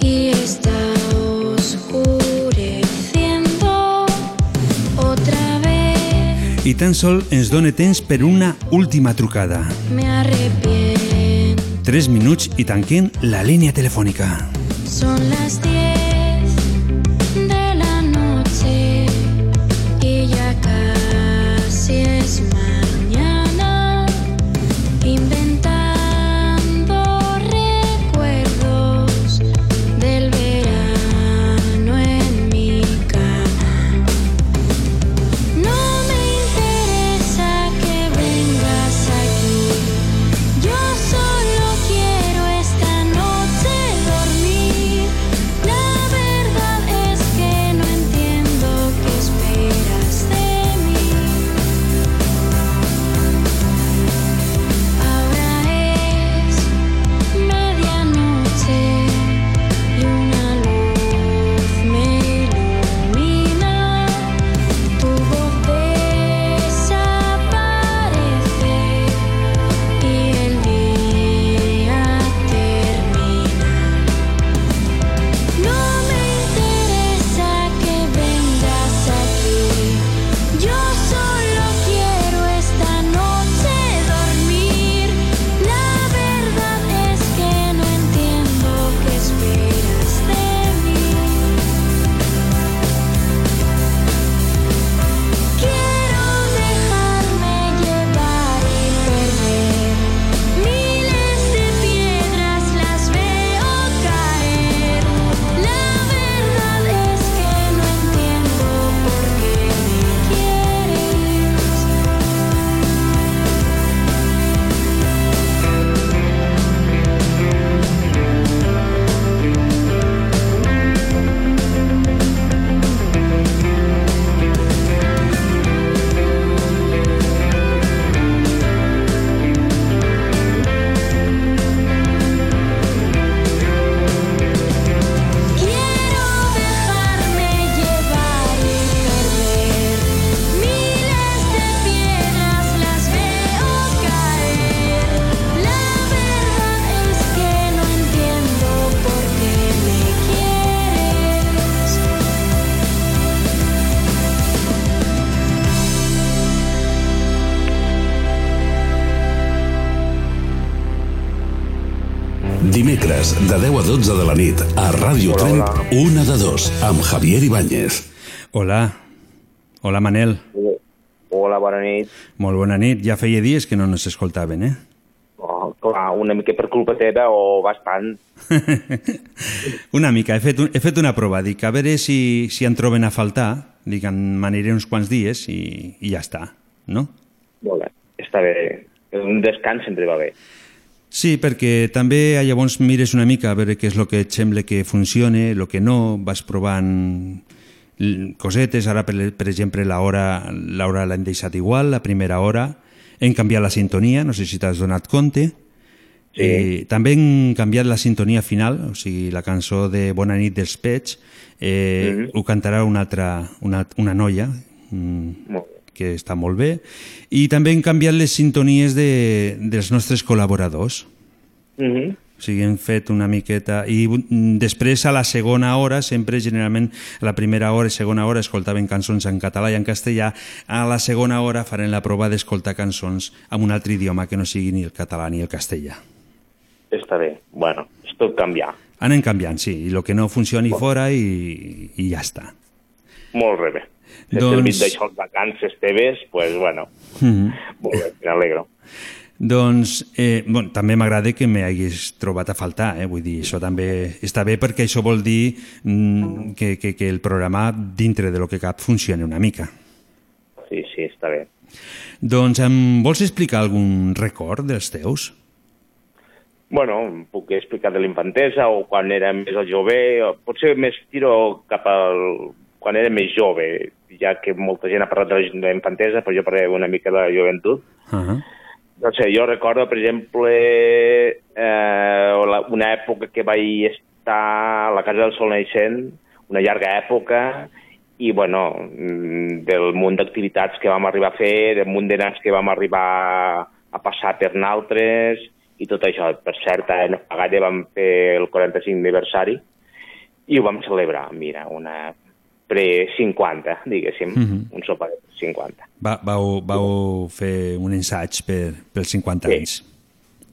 y está oscureciendo otra vez. I tan sol ens dóna temps per una última trucada. Me arrepiento. 3 minuts i tanquem la línia telefònica. Són les 10 de 10 a 12 de la nit, a Ràdio Hola, Tremp, hola. una de dos, amb Javier Ibáñez. Hola. Hola, Manel. Hola, bona nit. Molt bona nit. Ja feia dies que no ens escoltaven, eh? Oh, clar, una mica per culpa teva o bastant. Una mica. He fet, un, he fet una prova. Dic, a veure si, si en troben a faltar. Dic, en m'aniré uns quants dies i, i ja està, no? Molt bé, està bé. Un descans sempre va bé. Sí, perquè també a llavors mires una mica a veure què és el que et sembla que funcione, el que no, vas provant cosetes, ara per, per exemple l'hora l'hora l'hem deixat igual, la primera hora, hem canviat la sintonia, no sé si t'has donat compte, Sí. eh, també hem canviat la sintonia final, o sigui, la cançó de Bona nit dels Pets, eh, Mhm. ho cantarà una altra, una, una noia, mm, Molt que està molt bé, i també hem canviat les sintonies de, dels nostres col·laboradors. Mm -hmm. O sigui, hem fet una miqueta... I després, a la segona hora, sempre, generalment, a la primera hora i segona hora escoltaven cançons en català i en castellà. A la segona hora farem la prova d'escoltar cançons en un altre idioma que no sigui ni el català ni el castellà. Està bé. Bueno, és tot canviar. Anem canviant, sí, i el que no funcioni fora i, i ja està. Molt bé. Si Doncs- servit d'això vacances teves, doncs, pues, bueno, Mm -hmm. molt bé, m'alegro. Doncs eh, bon, també m'agrada que m'haguis trobat a faltar, eh? vull dir, això també està bé perquè això vol dir mm, que, que, que el programa, dintre de lo que cap, funcioni una mica. Sí, sí, està bé. Doncs em vols explicar algun record dels teus? Bueno, puc explicar de l'infantesa o quan era més jove, o potser més tiro cap al... quan era més jove, ja que molta gent ha parlat de la infantesa, però jo parlaré una mica de la joventut. Uh -huh. no sé, jo recordo, per exemple, eh, una època que vaig estar a la Casa del Sol Naixent, una llarga època, i, bueno, mm, del munt d'activitats que vam arribar a fer, del munt de nens que vam arribar a passar per naltres, i tot això. Per cert, a Nafagalla vam fer el 45 aniversari i ho vam celebrar, mira, una pre-50, diguéssim, Mhm. un sopar de 50. Va, vau, vau fer un ensaig per, pels 50 Sí. anys.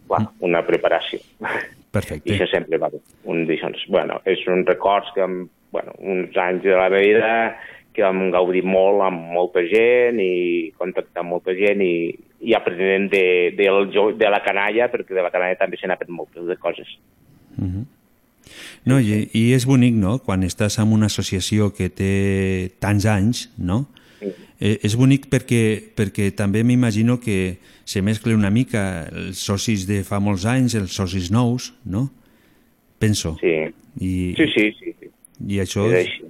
Clar, una preparació. Perfecte. I això sempre va bé. Un d'aixòs. Bueno, és un records que, bueno, uns anys de la meva vida que vam gaudir molt amb molta gent i contactar amb molta gent i, i aprenent de, de, de la canalla, perquè de la canalla també se n'aprèn moltes de coses. Mhm. No, i, i és bonic, no?, quan estàs en una associació que té tants anys, no?, eh, és bonic perquè, perquè també m'imagino que se mescle una mica els socis de fa molts anys, els socis nous, no? Penso. Sí. I, Sí, sí, sí. sí. I això... És així.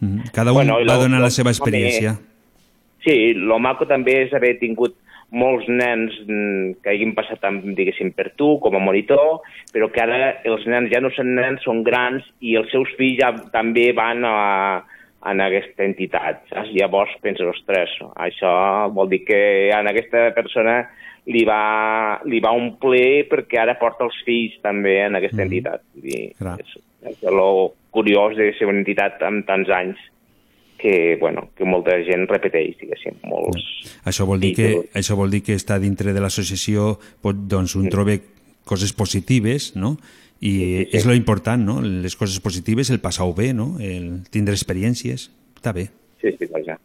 Mhm. Cada un Bueno, va lo- donar lo- la seva experiència. Sí, lo maco també és haver tingut molts nens mm, que hagin passat, amb, diguéssim, per tu com a monitor, però que ara els nens ja no són nens, són grans i els seus fills ja també van a, en aquesta entitat. Saps? Llavors penses, ostres, això vol dir que a aquesta persona li va, li va omplir perquè ara porta els fills també en aquesta entitat. Vull dir, Clar. és, és el curiós de ser una entitat amb tants anys que, bueno, que molta gent repeteix, diguéssim, molts... Això vol dir que, això vol dir que està dintre de l'associació, doncs un troba coses positives, no? I és lo important, no? Les coses positives, el passar-ho bé, no? El tindre experiències, està bé. Sí, sí, vaja.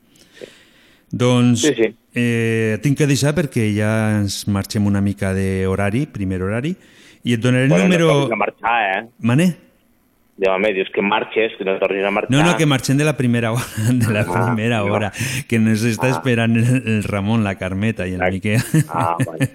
Doncs Sí, sí. Eh, tinc que deixar perquè ja ens marxem una mica d'horari, primer horari, i et donaré el Bueno, número... no marxar, eh? Mane? Ja, home, dius que marxes, que no tornis a marxar. No, no, que marxem de la primera hora, de la Ah, primera no. hora, que nos està Ah. esperant el, el Ramon, la Carmeta i el Miquel. Ah, bueno.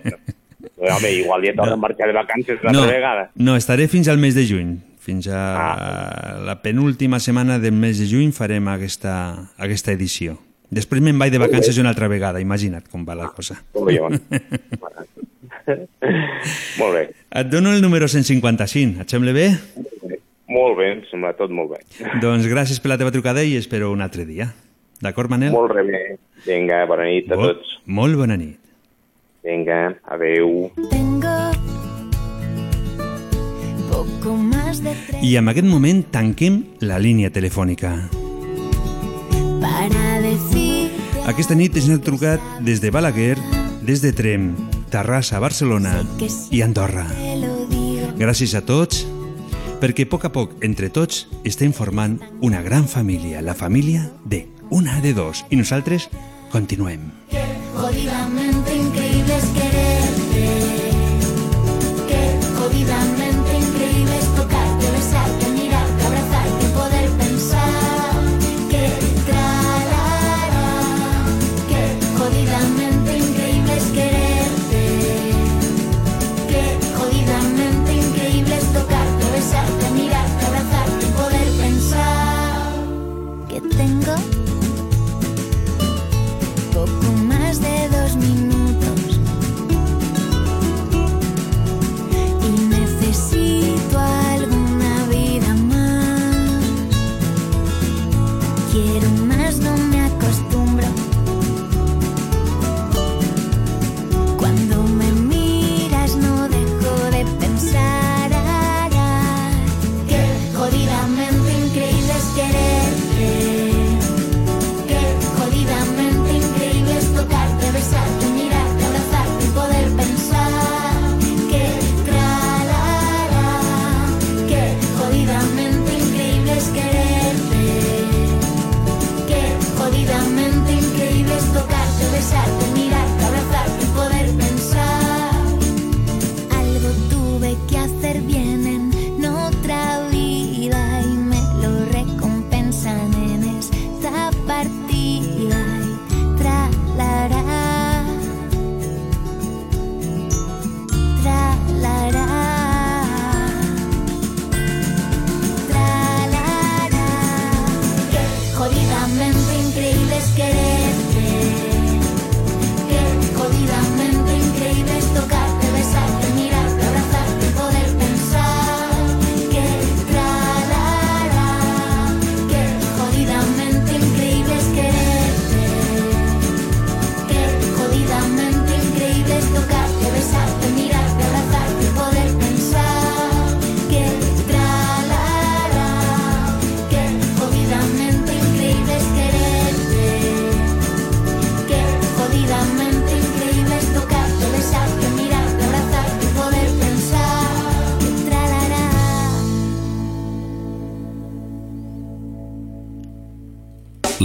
Però, home, igual ja tornes a marxar de vacances una no, vegada. No, estaré fins al mes de juny. Fins a Ah. la penúltima setmana del mes de juny farem aquesta, aquesta edició. Després me'n vaig de vacances una altra vegada, imagina't com va la cosa. Collons. molt bé. Et dono el número 155, et sembla bé? Molt bé, em sembla tot molt bé. Doncs gràcies per la teva trucada i espero un altre dia. D'acord, Manel? Molt bé. Vinga, bona nit a Molt- tots. Molt bona nit. Vinga, adeu. Tengo poco más de tres I en aquest moment tanquem la línia telefònica. para decir Aquesta nit ens han trucat des de Balaguer, des de Trem, Terrassa, Barcelona i Andorra. Gràcies a tots, perquè a poc a poc, entre tots, estem formant una gran família, la família de una de dos. I nosaltres continuem. Jodidamente increíble es quererte. Qué jodidamente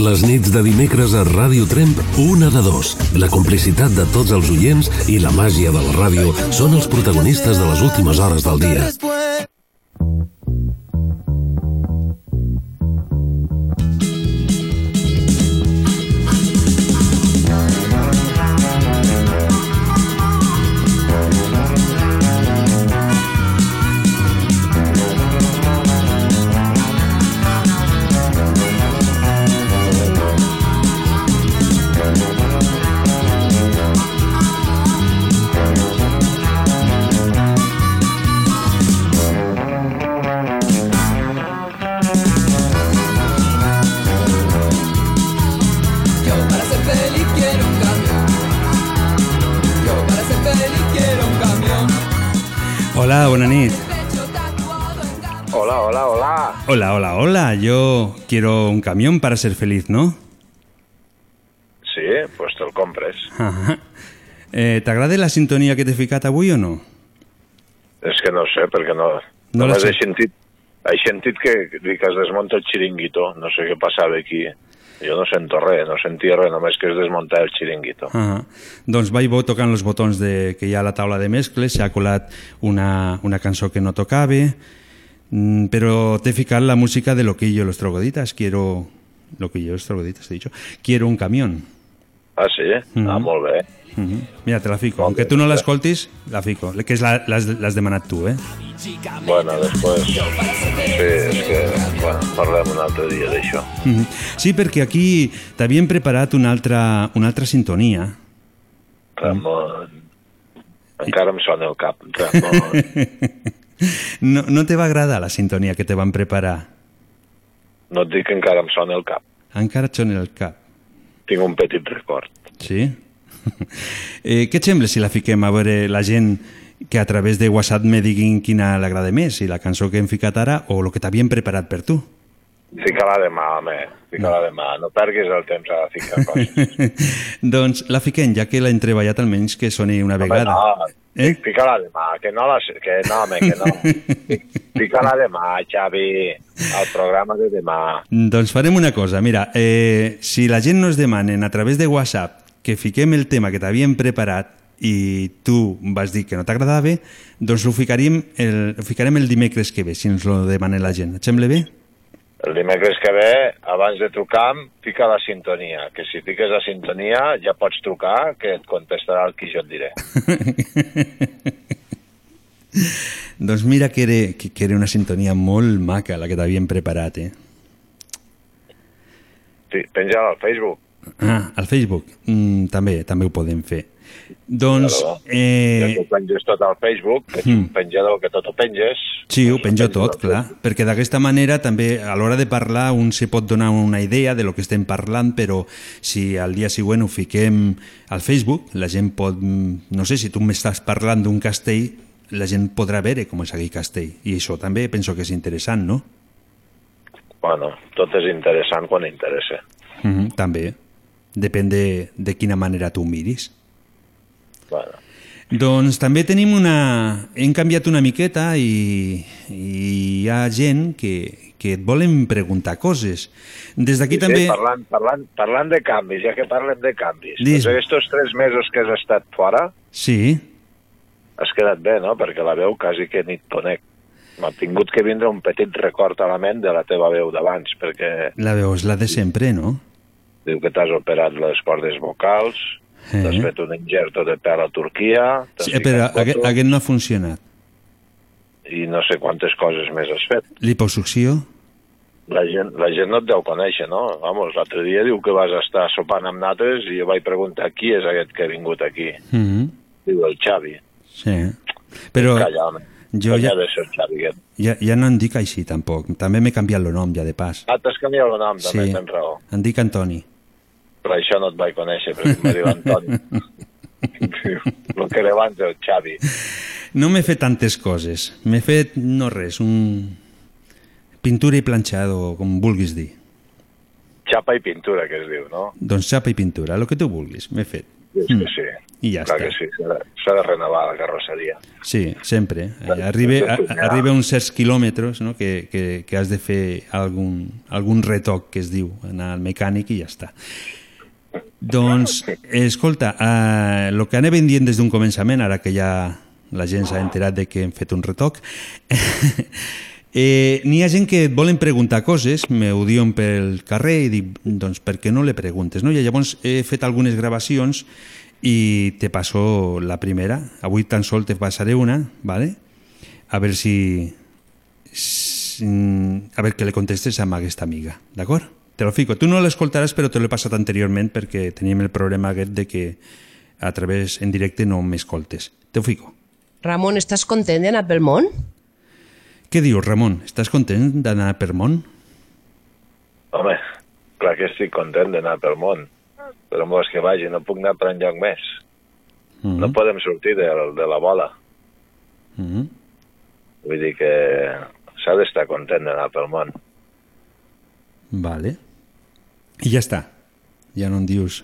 Les nits de dimecres a Ràdio Tremp, una de dos. La complicitat de tots els oients i la màgia de la ràdio són els protagonistes de les últimes hores del dia. Quiero un camión para ser feliz, ¿no? Sí, pues te'l compres. Ahà. Eh, T'agrada la sintonia que t'he ficat avui o no? És que no sé, perquè no... No sé. he sentit, he sentit que, que es desmunta el xiringuito. No sé què passava aquí. Jo no sento res, no sentia res, només que es desmunta el xiringuito. Ah, doncs vaig bo tocant els botons de, que hi ha a la taula de mescles, s'ha colat una, una cançó que no tocava, mm, però t'he ficat la música de Loquillo los Trogoditas, quiero... Loquillo los Trogoditas, he dicho. Quiero un camión. Ah, sí? Mhm. Ah, molt bé. Mhm. Mira, te la fico. Aunque tu no l'escoltis, la fico. Que és la- l'has l'has demanat tu, eh? Bueno, després... Sí, és que... Bueno, parlem un altre dia d'això. Mhm. Sí, perquè aquí t'havien preparat una altra, una altra sintonia. Ramon... Encara em sona el cap. Ramon... No, no te va agradar la sintonia que te van preparar? No et dic que encara em sona el cap. Encara et sona el cap. Tinc un petit record. Sí? eh, què et sembla si la fiquem a veure la gent que a través de WhatsApp me diguin quina l'agrada més, si la cançó que hem ficat ara o el que t'havien preparat per tu? Fica-la demà, home. Fica-la demà. No perguis el temps a ficar coses. doncs la fiquem, ja que l'hem treballat almenys que soni una vegada. Home, no, eh? fica-la demà, que no la... sé- Que no, home, que no. Fica-la demà, Xavi, al programa de demà. Doncs farem una cosa, mira, eh, si la gent nos demanen a través de WhatsApp que fiquem el tema que t'havien preparat i tu vas dir que no t'agradava, doncs ho ficaríem el, ho ficarem el dimecres que ve, si ens ho demana la gent. Et sembla bé? El dimecres que ve, abans de trucar, fica la sintonia, que si fiques la sintonia ja pots trucar, que et contestarà el que jo et diré. Doncs mira que era, que, que era una sintonia molt maca la que t'havien preparat, eh? Sí, penja-la al Facebook. Ah, al Facebook. Mm, també, també ho podem fer. Doncs, Ja eh, ho penges tot al Facebook, que ets Mm. un penjador que tot ho penges, sí, ho penjo tot, clar, perquè d'aquesta manera també a l'hora de parlar un se pot donar una idea de lo que estem parlant, però si al dia següent ho fiquem al Facebook, la gent pot, mm, no sé, si tu m'estàs parlant d'un castell, la gent podrà veure com és aquell castell, i això també penso que és interessant, no? bueno, tot és interessant quan interessa. Mm -hmm, també. Depèn de, de quina manera tu miris. Bueno. Doncs també tenim una... Hem canviat una miqueta i, i hi ha gent que, que et volen preguntar coses. Des d'aquí Sí, també... Sí, parlant, parlant, parlant de canvis, ja que parlem de canvis. Dis. Doncs aquests tres mesos que has estat fora, Sí, has quedat bé, no? Perquè la veu quasi que ni et conec. M'ha tingut que vindre un petit record a la ment de la teva veu d'abans, perquè la veu és la de sempre, no? diu que t'has operat les cordes vocals, Eh. t'has fet un injerto de pèl a Turquia, Sí, però ficat aquest, aquest no ha funcionat. i no sé quantes coses més has fet. Liposucció? La gent, la gent no et deu conèixer, no? Vamos, l'altre dia diu que vas estar sopant amb natres i jo vaig preguntar qui és aquest que ha vingut aquí. Mm -hmm. Diu el Xavi. Sí. Però Calla, home. jo ja, Xavi ja, ja no em dic així, tampoc. També m'he canviat el nom, ja de pas. Ah, t'has canviat el nom, també, Sí. tens raó. Em dic Antoni. Però això no et vaig conèixer, perquè em va dir l'Antoni. el que era abans el Xavi. No m'he fet tantes coses. M'he fet, no res, un... Pintura i planxado, com vulguis dir. Xapa i pintura, que es diu, no? Doncs xapa i pintura, el que tu vulguis, m'he fet. És que sí. i ja Clar està. que sí, s'ha de, de renovar la carrosseria. Sí, sempre. Arriba, a, arriba uns certs quilòmetres no? que, que, que has de fer algun, algun retoc, que es diu, anar al mecànic i ja està. Doncs, escolta, eh, el que anàvem dient des d'un començament, ara que ja la gent s'ha enterat de que hem fet un retoc, eh, n'hi ha gent que et volen preguntar coses, me ho diuen pel carrer i dic, doncs per què no le preguntes? No? I llavors he fet algunes gravacions i te passo la primera. Avui tan sol te passaré una, ¿vale? a veure si, a veure què le contestes a aquesta amiga, d'acord? Te lo fico. Tu no l'escoltaràs, però te l'he passat anteriorment perquè teníem el problema aquest de que a través en directe no m'escoltes. Te ho fico. Ramon, estàs content d'anar pel món? Què dius, Ramon? Estàs content d'anar per món? Home, clar que estic content d'anar pel món, però vols que vagi, no puc anar per enlloc més. Mm -hmm. No podem sortir de, de la bola. Mm -hmm. Vull dir que s'ha d'estar content d'anar pel món. Vale. I ja està. Ja no em dius...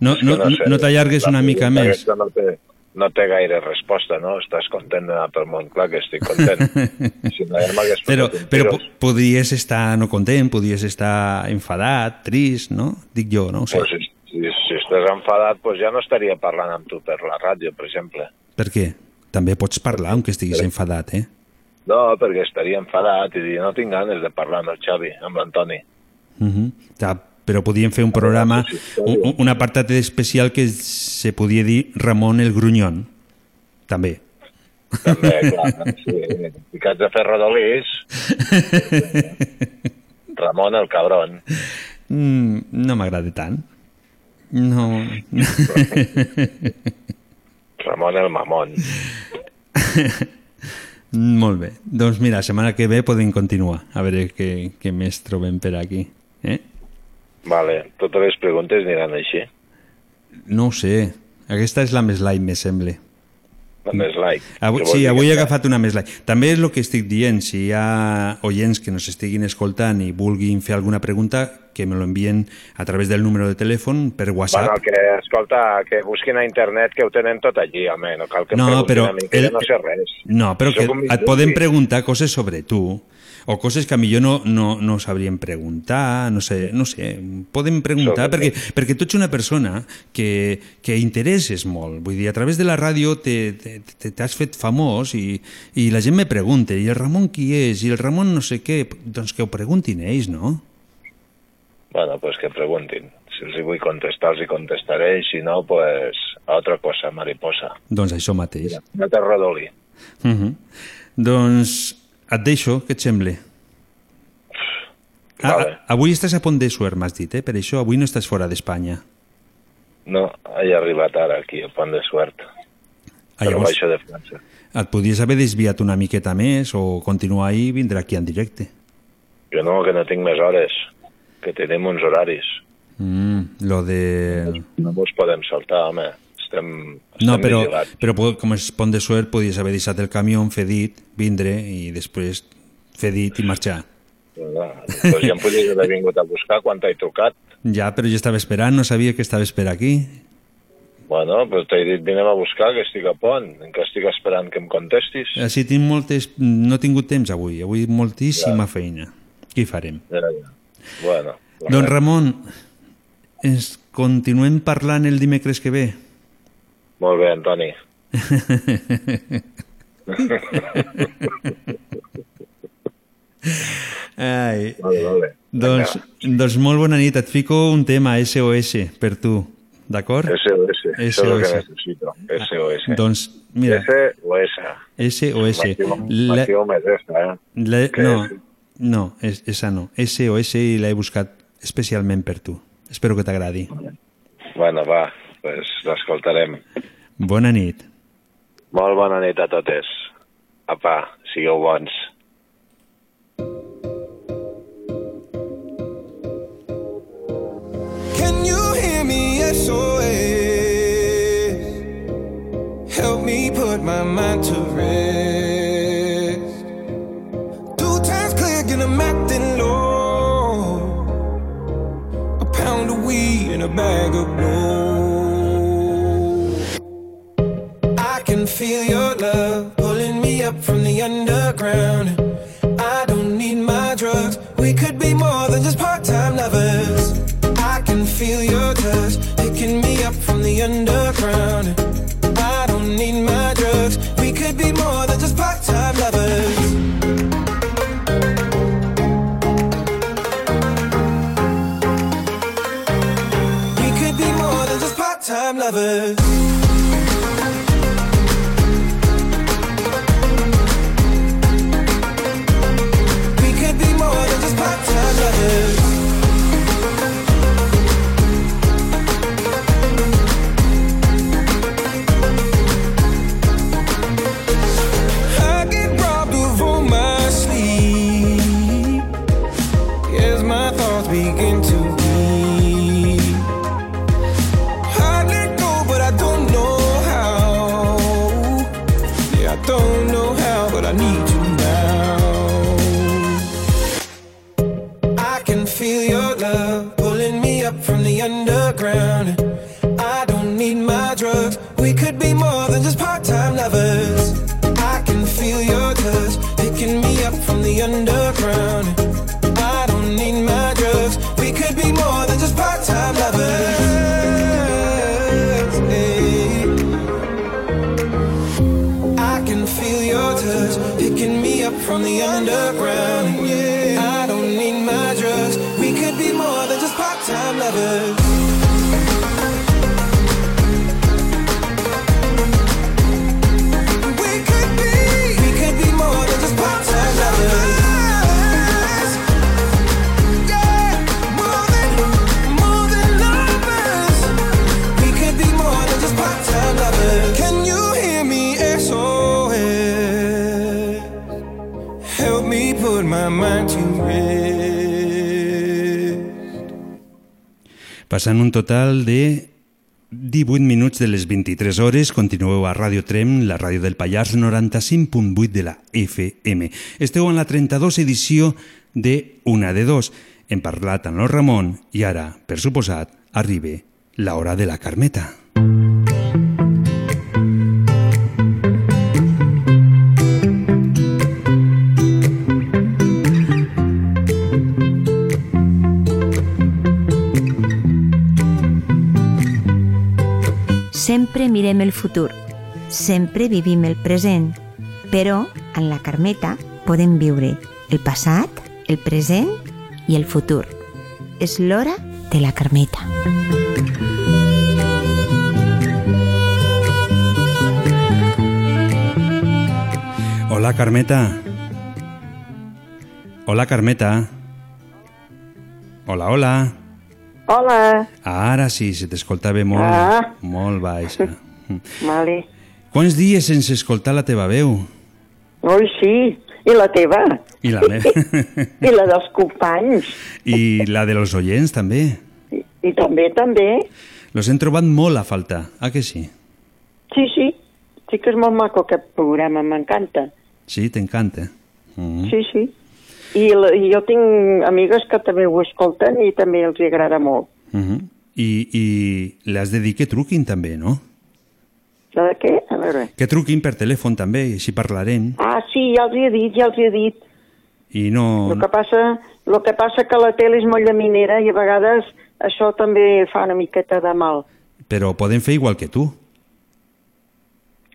No, no, no, no t'allargues la una mica més. No té, no té gaire resposta, no? Estàs content d'anar pel món? Clar que estic content. si no, ja Però, però podries estar no content, podries estar enfadat, trist, no? Dic jo, no ho sé. Pues si, si, si estàs enfadat, pues ja no estaria parlant amb tu per la ràdio, per exemple. Per què? També pots parlar, aunque estiguis enfadat, eh? No, perquè estaria enfadat i dir, no tinc ganes de parlar amb el Xavi, amb l'Antoni. Uh -huh. Però podíem fer un programa, un, un apartat especial que se podia dir Ramon el Grunyón. També. També, clar, sí. Haig de fer rodolís, Ramon el cabron. Mm, no m'agrada tant. No. Ramon el mamón. Molt bé. Doncs mira, la setmana que ve podem continuar. A veure què, què més trobem per aquí. Eh? Vale, totes les preguntes aniran així. No ho sé. Aquesta és la més light, me sembla. La més like. Avui, sí, avui he agafat una més light. També és el que estic dient. Si hi ha oients que nos estiguin escoltant i vulguin fer alguna pregunta, que me lo envien a través del número de telèfon per Bueno, WhatsApp. que, escolta, que busquin a internet que ho tenen tot allí, home, no cal que No, però a mi, que el- no sé res. No, però que et poden preguntar coses sobre tu o coses que millor no, no, no sabrien preguntar, no sé, no sé, poden preguntar Sobre perquè, perquè tu ets una persona que, que interesses molt, vull dir, a través de la ràdio t'has fet famós i, i la gent me pregunta, i el Ramon qui és, i el Ramon no sé què, doncs que ho preguntin ells, no? Bueno, pues que preguntin. Si els hi vull contestar, els hi contestaré, i si no, pues a altra cosa, mariposa. Doncs això mateix. No te rodoli. Uh -huh. Doncs et deixo, què et sembla? Ah, Vale. ah, avui estàs a Pont de Suert, m'has dit, eh? Per això avui no estàs fora d'Espanya. No, he arribat ara aquí, a Pont de Suert. Ah, llavors- baixo de França. Et podries haver desviat una miqueta més o continuar ahí i vindre aquí en directe. Jo no, que no tinc més hores, que tenim uns horaris. Mm, lo de... No mos podem saltar, home. Estem, estem No, però, vigilats. però com és Pont de Suert podries haver deixat el camió, fer dit, vindre i després fer dit i marxar. Doncs ja em podries haver vingut a buscar quan t'he trucat. Ja, però jo estava esperant, no sabia que estaves per aquí. Bueno, però t'he dit vinem a buscar, que estic a pont, que estic esperant que em contestis. Així tinc moltes... No he tingut temps avui, avui moltíssima feina. Què hi farem? Ja, ja. Bueno, Doncs Ramon, ens continuem parlant el dimecres que ve. Molt bé, Antoni. Ai. Vale, vale. Doncs, doncs molt bona nit. Et fico un tema SOS per tu, d'acord? SOS, això és el que SOS. necessito. SOS. Doncs, mira, S o S. SOS. La- M'activo més esta, eh? la- no, no, és, esa no. SOS i l'he buscat especialment per tu. Espero que t'agradi. Bueno, va, pues l'escoltarem. Bona nit. Molt bona nit a totes. Apa, sigueu bons. Can you hear me? SOS. Help me put my mind to rest. Two times clear, get 'em acting low. A pound of weed and a bag of blow. Love pulling me up from the underground. I don't need my drugs. We could be more than just part-time lovers. I can feel your touch picking me up from the underground. I don't need my drugs. We could be more Passant un total de 18 minuts de les 23 hores, continueu a Ràdio Trem, la ràdio del Pallars 95.8 de la FM. Esteu en la 32 edició de Una de Dos. Hem parlat amb el Ramon i ara, per suposat, arriba l'hora de la Carmeta. Sempre mirem el futur, sempre vivim el present, però en la Carmeta podem viure el passat, el present i el futur. És l'hora de la Carmeta. Hola, Carmeta. Hola, Carmeta. Hola, hola. Hola. Ara sí, se t'escoltava molt, Ah. molt baixa. Vale. Quants dies sense escoltar la teva veu? Oi, sí. I la teva. I la meva. I la dels companys. I la de los oients, també. I també, també. Los hem trobat molt a faltar, ah que sí? Sí, sí. Sí que és molt maco aquest programa, m'encanta. Sí, t'encanta. Mm. Sí, sí. I, la, jo tinc amigues que també ho escolten i també els hi agrada molt. Mm -hmm. I, I les de dir que truquin també, no? La de què? A veure. Que truquin per telèfon també, i així parlarem. Ah, sí, ja els he dit, ja els he dit. I no... El que passa, el que passa que la tele és molt llaminera i a vegades això també fa una miqueta de mal. Però podem fer igual que tu.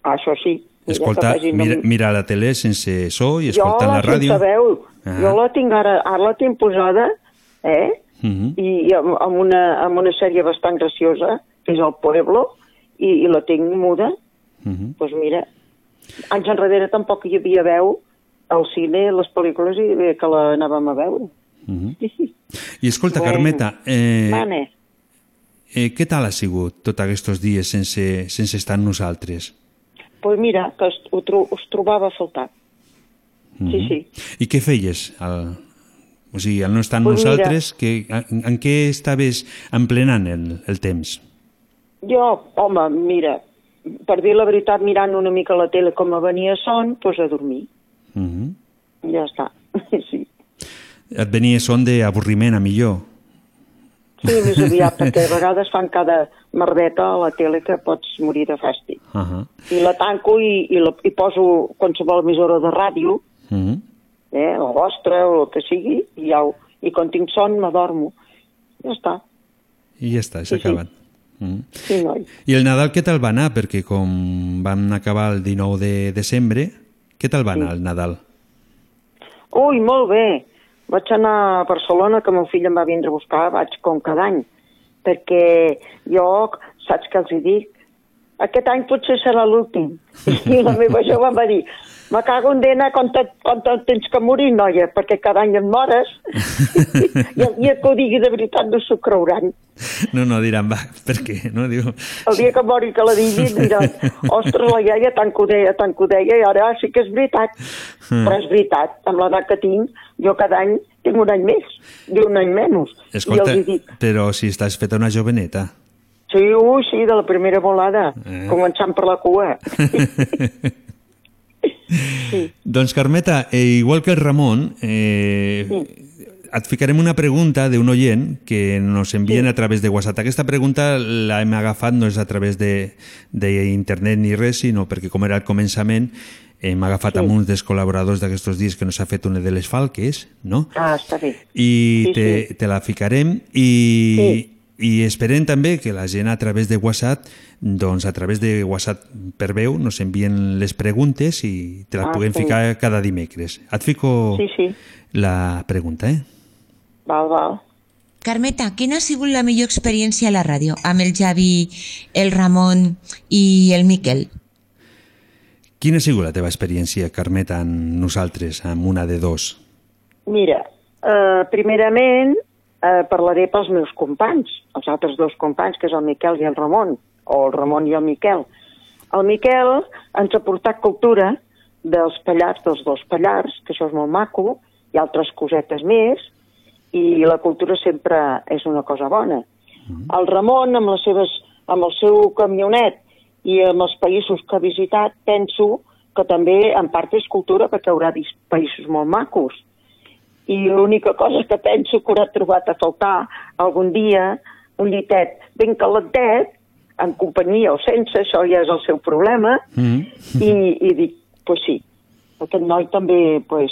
Ah, això sí. Escolta, mira, mira la tele sense so i jo escoltar la ràdio. sense veu, Ah. jo la tinc ara, ara la tinc posada, eh? Mhm. I, i amb, amb, una, amb una sèrie bastant graciosa, que és El Pueblo, i, i la tinc muda. Mhm. Doncs pues mira, anys enrere tampoc hi havia veu al cine, les pel·lícules, i bé que la anàvem a veure. Mhm. I escolta, Bueno. Carmeta, eh, Mane, eh, què tal ha sigut tots aquests dies sense, sense estar nosaltres? Pues mira, que es, ho tro us trobava a faltar. Sí, Mhm. sí. I què feies? Al... O sigui, al no estar amb Pues mira. nosaltres, que, en, en què estaves emplenant el, el temps? Jo, home, mira, per dir la veritat, mirant una mica la tele com a venia son, doncs a dormir. Mhm. Ja està. Sí, Et venia son d'avorriment, a millor. sí més aviat, perquè a vegades fan cada merdeta a la tele que pots morir de fàstic. Uh -huh. I la tanco i, i, la, i poso qualsevol emissora de ràdio, Uh -huh. eh, la vostra o el que sigui, i, ja, ho- i quan tinc son m'adormo. Ja està. I ja està, s'ha Sí, sí. acabat. Mm. Sí, noi. I el Nadal què tal va anar? Perquè com vam acabar el 19 de desembre, què tal va anar el Nadal? Ui, molt bé. Vaig anar a Barcelona, que meu fill em va vindre a buscar, vaig com cada any, perquè jo, saps què els hi dic? Aquest any potser serà l'últim. I la meva jove em va dir, me cago en dena quan te, quan te tens que morir, noia, perquè cada any et mores. I el dia que ho digui de veritat no s'ho creuran. No, no, diran, va, per què? No, diu... El dia que mori que la digui diran, ostres, la iaia tant que ho deia, tant que ho deia, i ara sí que és veritat. Mm. Però és veritat, amb l'edat que tinc, jo cada any tinc un any més, i un any menys. Escolta, I dic, però si estàs feta una joveneta. sí, ui, sí, de la primera volada, Eh. començant per la cua. Doncs, Carmeta, eh, igual que el Ramon, eh, et ficarem una pregunta d'un oient que nos envien a través de WhatsApp. Aquesta pregunta l'hem agafat no és a través de- d'internet ni res, sinó perquè com era al començament hem agafat Sí. amb uns dels col·laboradors d'aquests dies que nos ha fet una de les falques, no? Ah, està bé. i Sí, te, sí. te la ficarem i, i esperem també que la gent a través de WhatsApp doncs a través de WhatsApp per veu nos envien les preguntes i te les Ah, puguem sí. ficar cada dimecres. Et fico Sí, sí, la pregunta, eh? val, val. Carmeta, quina ha sigut la millor experiència a la ràdio amb el Javi, el Ramon i el Miquel? Quina ha sigut la teva experiència, Carmeta, amb nosaltres, amb una de dos? Mira, eh, primerament eh, parlaré pels meus companys, els altres dos companys, que és el Miquel i el Ramon, o el Ramon i el Miquel. El Miquel ens ha portat cultura dels pallars, dels dos pallars, que això és molt maco, i altres cosetes més, i la cultura sempre és una cosa bona. El Ramon, amb, les seves, amb el seu camionet i amb els països que ha visitat, penso que també en part és cultura perquè haurà vist països molt macos. I l'única cosa que penso que haurà trobat a faltar algun dia, un llitet ben calentet, en companyia o sense, això ja és el seu problema, Mm. i, i dic, pues sí, aquest noi també, pues,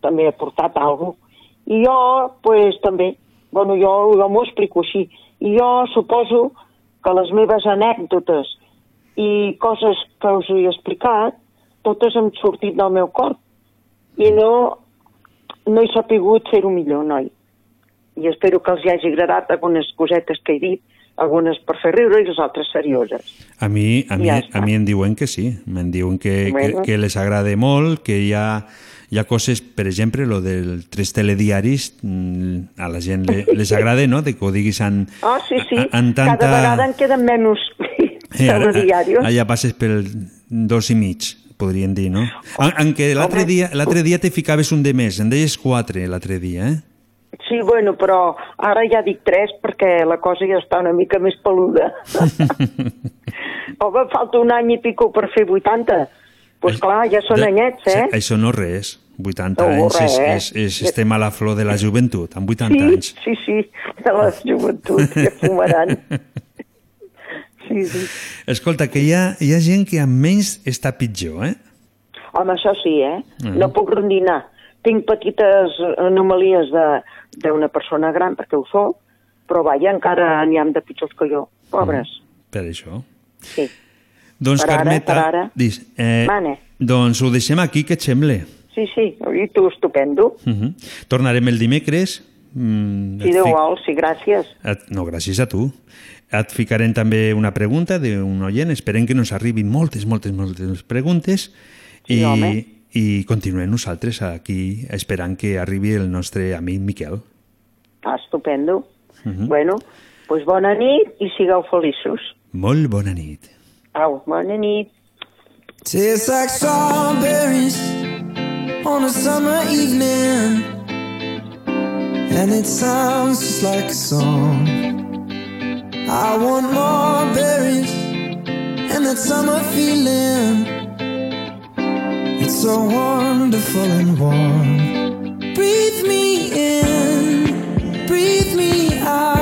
també ha portat alguna cosa. I jo, pues, també, bueno, jo, jo m'ho explico així, i jo suposo que les meves anècdotes i coses que us he explicat, totes han sortit del meu cor. I no, no he sapigut fer-ho millor, noi. I espero que els hi hagi agradat algunes cosetes que he dit, algunes per fer riure i les altres serioses. A mi, a mi, Ja a mi em diuen que sí, em diuen que, Bueno. que, que les agrada molt, que hi ha, hi ha coses, per exemple, lo del tres telediaris, mm, a la gent le, les agrada, no?, de que ho diguis en, Ah, sí, sí, en tanta- cada vegada en queden menys Eh, ara- telediarios. Allà passes pel dos i mig, podríem dir, no? En, en què l'altre dia, dia te ficaves un de més, en deies quatre l'altre dia, eh? Sí, bueno, però ara ja dic tres perquè la cosa ja està una mica més peluda. Home, falta un any i pico per fer 80. Doncs pues clar, ja són De- anyets, eh? Sí, Això no res, 80 No, anys, és, res. és, és, estem a la flor de la joventut, amb 80 sí, anys. sí, sí, de la joventut, que fumaran. Sí, sí. Escolta, que hi ha, hi ha gent que amb menys està pitjor, eh? Home, això sí, eh? Mm. No puc rendinar. Tinc petites anomalies de- d'una persona gran, perquè ho soc, però vaja, encara n'hi ha de pitjors que jo. Pobres. Per això. Sí. Doncs, Per ara, Carmeta, per ara. Dis, eh, Mane. doncs ho deixem aquí, que et sembla? Sí, sí, i tu estupendo. Uh -huh. Tornarem el dimecres. Mm, Si Déu fic- vol, sí, gràcies. Et, no, gràcies a tu. Et ficarem també una pregunta d'un oient. Esperem que nos arribin moltes, moltes, moltes preguntes. Sí, I, home. I continuem nosaltres aquí esperant que arribi el nostre amic Miquel. Ah, estupendo. Uh -huh. Bueno, doncs bona nit i sigueu feliços. Molt bona nit. Au, bona nit. Tastes like strawberries on a summer evening, and it sounds just like a song. I want more berries and that summer feeling. It's so wonderful and warm. Breathe me in, breathe me out.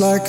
like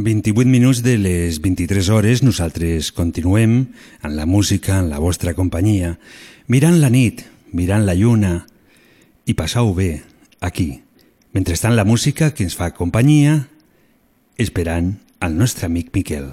28 minuts de les 23 hores nosaltres continuem en la música, en la vostra companyia, mirant la nit, mirant la lluna i passau bé aquí, mentrestant la música que ens fa companyia, esperant el nostre amic Miquel.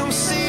come see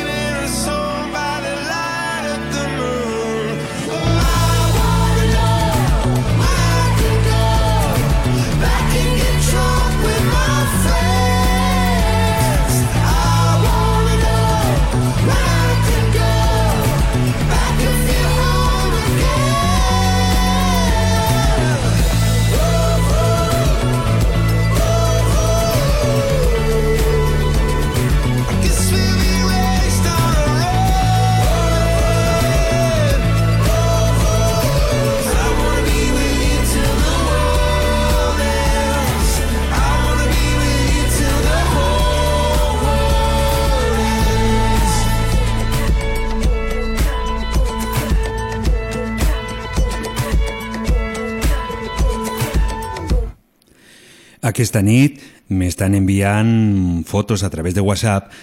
Aquesta nit m'estan enviant fotos a través de WhatsApp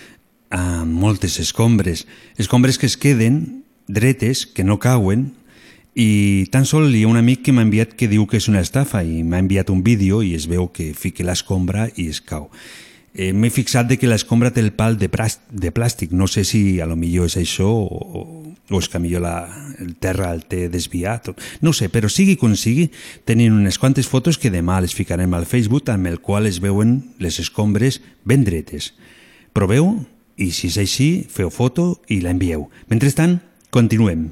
a moltes escombres, escombres que es queden dretes, que no cauen, i tan sol hi ha un amic que m'ha enviat que diu que és una estafa i m'ha enviat un vídeo i es veu que fique l'escombra i es cau. Eh, M'he fixat de que l'escombra té el pal de, de plàstic. No sé si a lo millor és això o, o és que millor la, el terra el té desviat. o- No sé, però sigui com sigui, tenim unes quantes fotos que demà les ficarem al Facebook amb el qual es veuen les escombres ben dretes. Proveu i si és així, feu foto i la envieu. Mentrestant, continuem.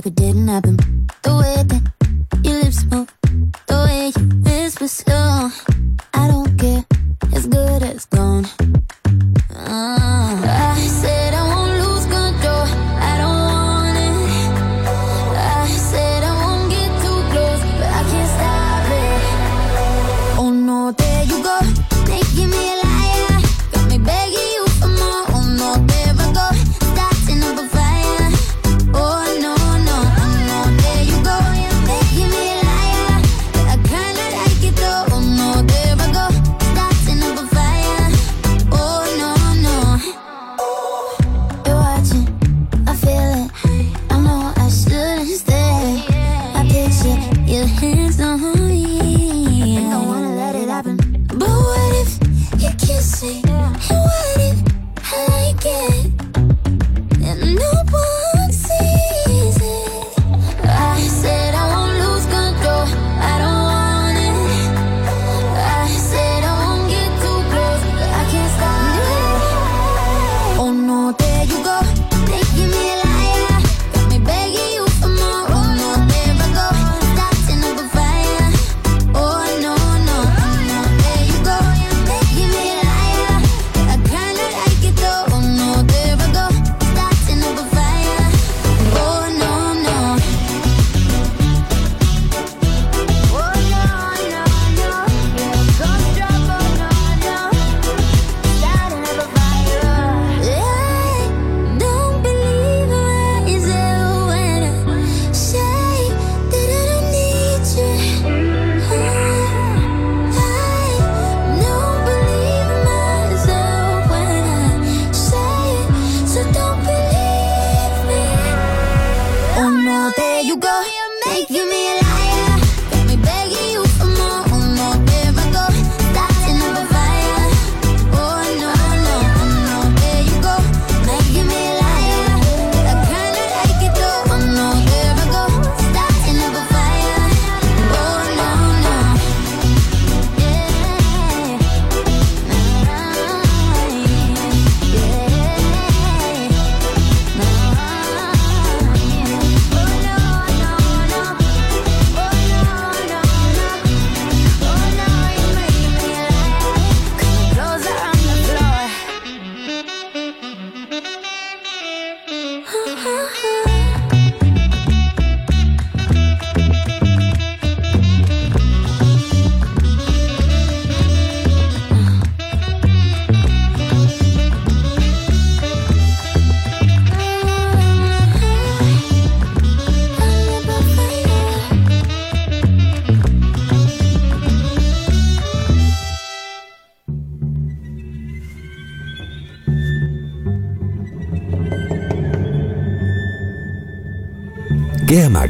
Like it didn't happen. The way that your lips move, the way you whisper slow. I don't care, it's good as gone.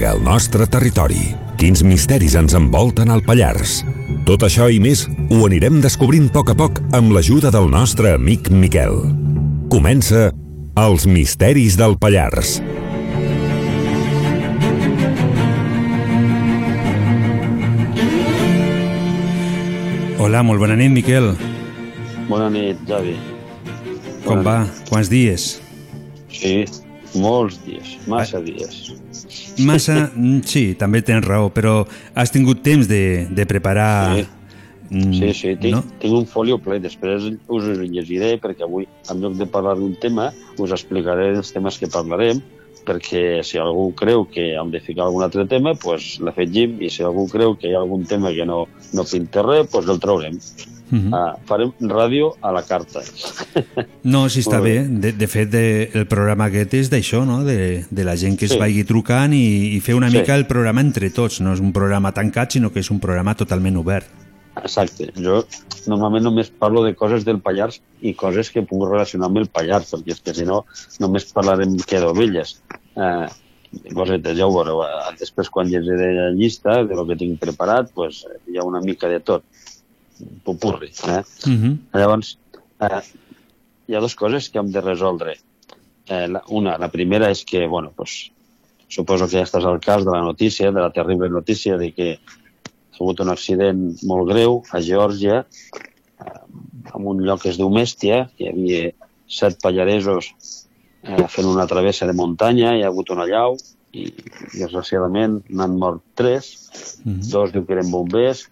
Amaga el nostre territori? Quins misteris ens envolten al Pallars? Tot això i més ho anirem descobrint a poc a poc amb l'ajuda del nostre amic Miquel. Comença Els misteris del Pallars. Hola, molt bona nit, Miquel. Bona nit, Javi. Com va? Quants dies? Sí, molts dies, massa dies. Massa, mm, sí, també tens raó, però has tingut temps de, de preparar... Sí. mm, Sí, sí, tinc, No? tinc un folio ple. Després us ho llegiré perquè avui, en lloc de parlar d'un tema, us explicaré els temes que parlarem perquè si algú creu que hem de ficar algun altre tema, pues l'afegim, i si algú creu que hi ha algun tema que no, no pinta res, pues el traurem. Mhm. Ah, farem ràdio a la carta. No, sí, està bé. De, de fet, de, el programa aquest és d'això, no? De, de la gent que es Sí. vagi trucant i, i fer una Sí. mica el programa entre tots. No és un programa tancat, sinó que és un programa totalment obert. Exacte. Jo normalment només parlo de coses del Pallars i coses que puc relacionar amb el Pallars, perquè és que si no només parlarem que d'ovelles. Eh, cosetes, ja ho veureu. Eh, Després, quan llegiré la llista de lo que tinc preparat, pues, hi ha una mica de tot. Un Popurri. Eh? Mhm. Llavors, eh, hi ha dues coses que hem de resoldre. Eh, la, una, la primera és que, bueno, pues, suposo que ja estàs al cas de la notícia, de la terrible notícia de que ha hagut un accident molt greu a Geòrgia, eh, en un lloc que es diu Mèstia, que hi havia set pallaresos eh, fent una travessa de muntanya, hi ha hagut una llau, i desgraciadament n'han mort tres, dos diu que eren bombers,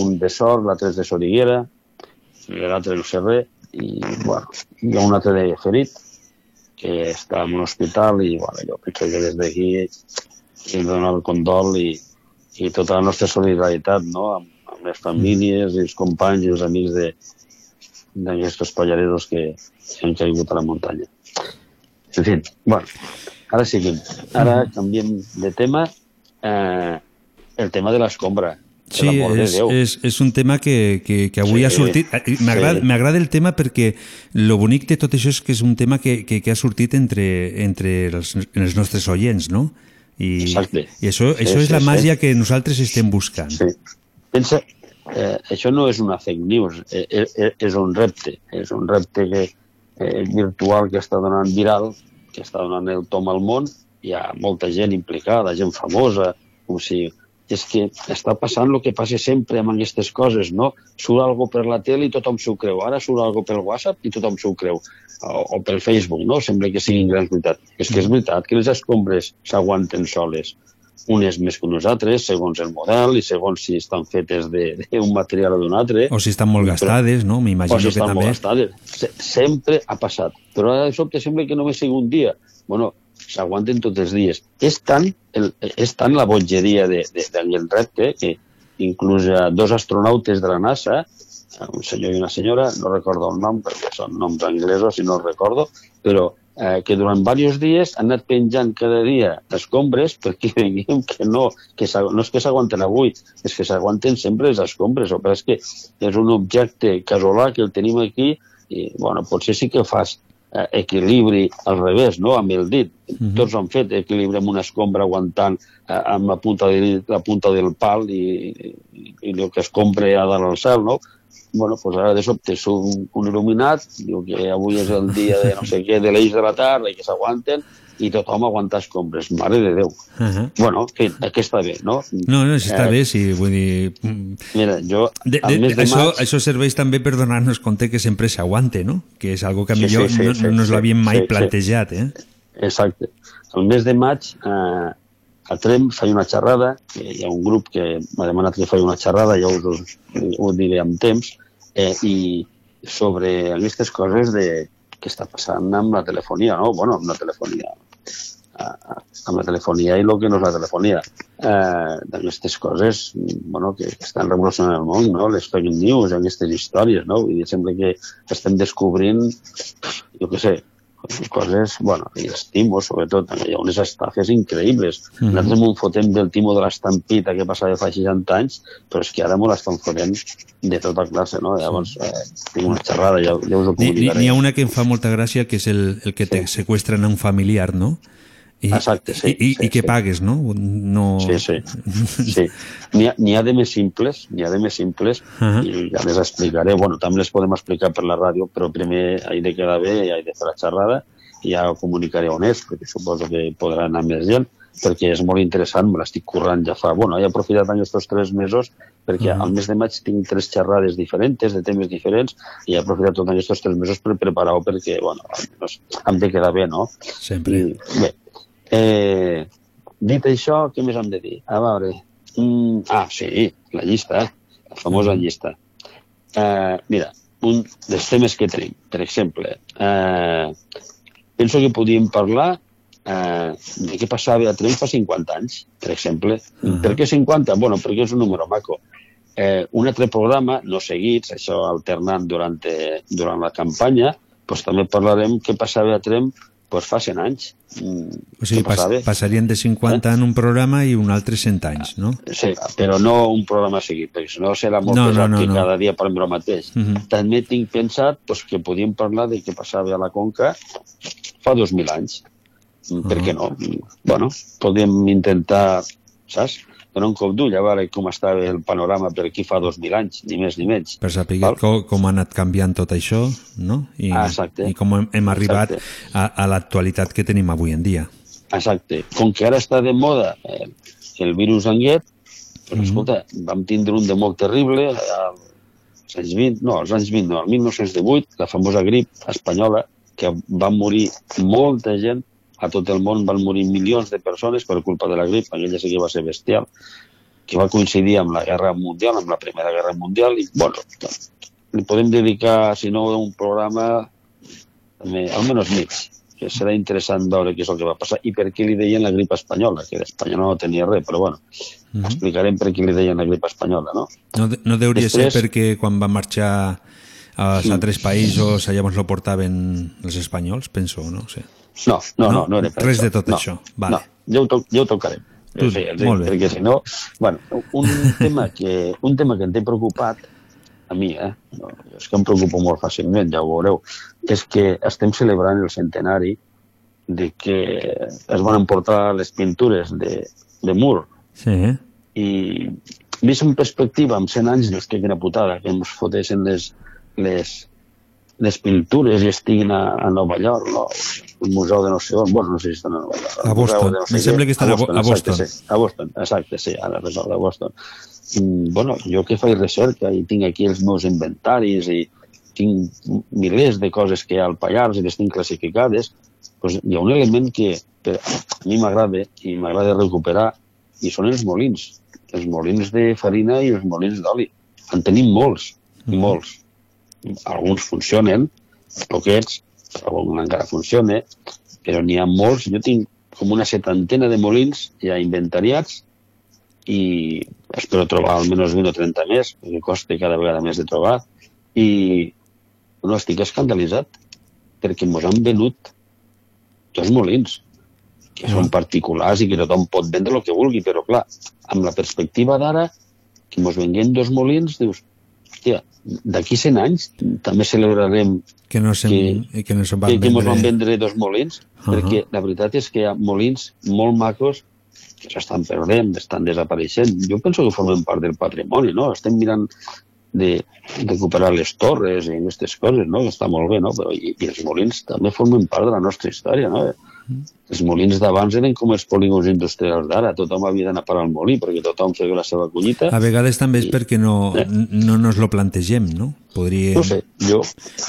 un de Sort, l'altre és de Soriguera, i l'altre no sé res, i bueno, hi ha un altre de ferit, que està en un hospital, i bueno, jo penso que des d'aquí hem de donar el condol i, i tota la nostra solidaritat no? amb, amb les famílies i els companys i els amics de d'aquests pallareros que han caigut a la muntanya. En fi, bueno, ara seguim. Ara canviem de tema. Eh, el tema de l'escombra. Sí, és, és, és un tema que, que, que avui Sí, ha sortit. Eh, M'agrada sí. el tema perquè lo bonic de tot això és que és un tema que, que, que ha sortit entre, entre els, els nostres oients, no? I, Exacte. i això, Sí, això és sí, la sí. màgia que nosaltres estem buscant. Sí. Pensa, eh, això no és una fake news, eh, eh, és un repte, és un repte que, eh, virtual que està donant viral, que està donant el tom al món, hi ha molta gent implicada, gent famosa, com si... És que està passant el que passa sempre amb aquestes coses, no? Surt algo per la tele i tothom s'ho creu. Ara surt algo pel WhatsApp i tothom s'ho creu. O, o pel Facebook, no? Sembla que siguin grans veritat. És que és veritat que les escombres s'aguanten soles unes més que unes altres, segons el model i segons si estan fetes de- d'un material o d'un altre. O si estan molt gastades, no? o M'imagino si que estan també. molt gastades. Se sempre ha passat. Però ara de sobte sembla que només sigui un dia. Bueno, s'aguanten tots els dies. És tant, el, és tant la de, del repte que inclús dos astronautes de la NASA, un senyor i una senyora, no recordo el nom perquè són noms anglesos i no els recordo, però eh, que durant diversos dies han anat penjant cada dia escombres perquè veiem que no, que no és que s'aguanten avui, és que s'aguanten sempre les escombres, o però és que és un objecte casolà que el tenim aquí i, bueno, potser sí que fas eh, equilibri al revés, no?, amb el dit. Mhm. Tots han fet equilibri amb una escombra aguantant eh, amb la punta, de, la punta del pal i, i, i el que es compra a dalt al cel, no? Bueno, pues ara de sobte surt un, un il·luminat, diu que avui és el dia de no sé què, de l'eix de la tarda i que s'aguanten, i tothom aguanta escombres. Mare de Déu. Uh -huh. Bueno, que, que està bé, no? No, no, si està Eh, bé, sí, vull dir... mm, Mira, jo, De, de, de això, maig... això serveix també per donar-nos compte que sempre s'aguante, no? Que és algo que Sí, millor sí, sí, no, sí, no ens l'havíem mai sí, sí. plantejat, eh? Exacte. El mes de maig eh, a Trem faig una xerrada, hi ha un grup que m'ha demanat que faci una xerrada, ja us, ho diré amb temps, eh, i sobre aquestes coses de què està passant amb la telefonia, no? Bueno, amb la telefonia, amb la telefonia i el que no és la telefonia. Eh, d'aquestes coses bueno, que, que estan revolucionant el món, no? les fake news, aquestes històries, no? Dir, sembla que estem descobrint, jo què sé, coses, bueno, i els timos, sobretot, hi ha unes estafes increïbles. Mm. -hmm. Nosaltres m'ho fotem del timo de l'estampita que passava fa 60 anys, però és que ara m'ho l'estan fotent de tota classe, no? Llavors, eh, tinc una xerrada, ja, ja us ho comunicaré. n'hi ha una que em fa molta gràcia, que és el, el que te seqüestren a un familiar, no? I, Exacte, sí, I, i, sí, i que sí. pagues, no? no... Sí, sí. sí. N'hi ha, ha de més simples, n'hi ha de més simples, Ahà. i ja les explicaré. Bueno, també les podem explicar per la ràdio, però primer he de quedar bé, i he de fer la xerrada, i ja ho comunicaré on és, perquè suposo que podrà anar més gent, perquè és molt interessant, me l'estic currant ja fa... Bueno, he aprofitat aquests tres mesos perquè Ahà. al mes de maig tinc tres xerrades diferents, de temes diferents, i he aprofitat tots aquests tres mesos per preparar-ho perquè, bueno, almenys hem de quedar bé, no? Sempre. I, bé, eh, dit això, què més hem de dir? A veure... Mm, ah, sí, la llista, la famosa llista. Eh, mira, un dels temes que tenim, per exemple, eh, penso que podíem parlar eh, de què passava a Trem fa 50 anys, per exemple. Uh -huh. Per què 50? Bueno, perquè és un número maco. Eh, un altre programa, no seguits, això alternant durant, eh, durant la campanya, doncs també parlarem què passava a Trem doncs fa 100 anys. O sigui, pas, passarien de 50 en un programa i un altre 100 anys, no? Sí, però no un programa seguit, perquè si no serà molt No, no, pesat no, que no. cada dia parlem del mateix. Mhm. També tinc pensat doncs, que podíem parlar de què passava a la Conca fa 2.000 anys. Mm, Per què no? Mm, Bueno, podíem intentar, saps? Donar un cop d'ull a veure com estava el panorama per aquí fa 2.000 anys, ni més ni menys. Per saber com, com ha anat canviant tot això, no? I, Ah, exacte. i com hem, hem arribat Exacte. a, a l'actualitat que tenim avui en dia. Exacte. Com que ara està de moda eh, el virus anguet, Mhm. doncs, escolta, vam tindre un de molt terrible als anys 20, no, als anys 20, no, al 1918, la famosa grip espanyola, que va morir molta gent, a tot el món van morir milions de persones per culpa de la grip, aquella sí que va ser bestial, que va coincidir amb la Guerra Mundial, amb la Primera Guerra Mundial, i, bueno, li podem dedicar, si no, un programa almenys mig, que serà interessant veure què és el que va passar i per què li deien la grip espanyola, que d'espanyola no tenia res, però bueno, Mhm. explicarem per què li deien la grip espanyola, no? No, no deuria Després- ser perquè quan van marxar als Sí. altres països allà on lo portaven els espanyols, penso, no? sé. No, no, no, No? no, Res això. de tot no, això. Vale. No, ja ho, to ja ho tocarem. Tu- sí, sí, molt bé. perquè si no... Bueno, un tema que, un tema que em té preocupat, a mi, eh? No, és que em preocupo molt fàcilment, ja ho veureu, és que estem celebrant el centenari de que es van emportar les pintures de, de Moore Sí, i vist en perspectiva, amb 100 anys, dius que quina putada, que ens fotessin les, les, les pintures i estiguin a, a Nova York, no? Un museu de no sé on, bueno, no sé si estan a. A museu Boston. de no sé Em sembla que estan a Bo- a exacte, Boston. Sí, a Boston, exacte, sí, ara recordo, a Boston. I, bueno, jo que faig recerca i tinc aquí els meus inventaris i tinc milers de coses que hi ha al Pallars i les tinc classificades, doncs hi ha un element que per, a mi m'agrada i m'agrada recuperar i són els molins, els molins de farina i els molins d'oli. En tenim molts, molts. Alguns funcionen, poquets, algun encara funciona, però n'hi ha molts. Jo tinc com una setantena de molins ja inventariats i espero trobar almenys 20 o 30 més, perquè costa cada vegada més de trobar. I no, estic escandalitzat perquè ens han venut dos molins que són particulars i que tothom pot vendre el que vulgui, però clar, amb la perspectiva d'ara, que ens venguem dos molins, dius, hòstia, d'aquí 100 anys també celebrarem Que no se'n que, que no se'n van que, que ens van vendre... vendre dos molins, Ahà. perquè la veritat és que hi ha molins molt macos que s'estan perdent, estan desapareixent. Jo penso que formen part del patrimoni, no? Estem mirant de recuperar les torres i aquestes coses, no? Que està molt bé, no? Però, i, i els molins també formen part de la nostra història, no? Els molins d'abans eren com els polígons industrials d'ara. Tothom havia d'anar a parar al molí perquè tothom feia la seva collita. A vegades també és perquè no, no nos lo plantegem, no? Podríem... No sé, jo...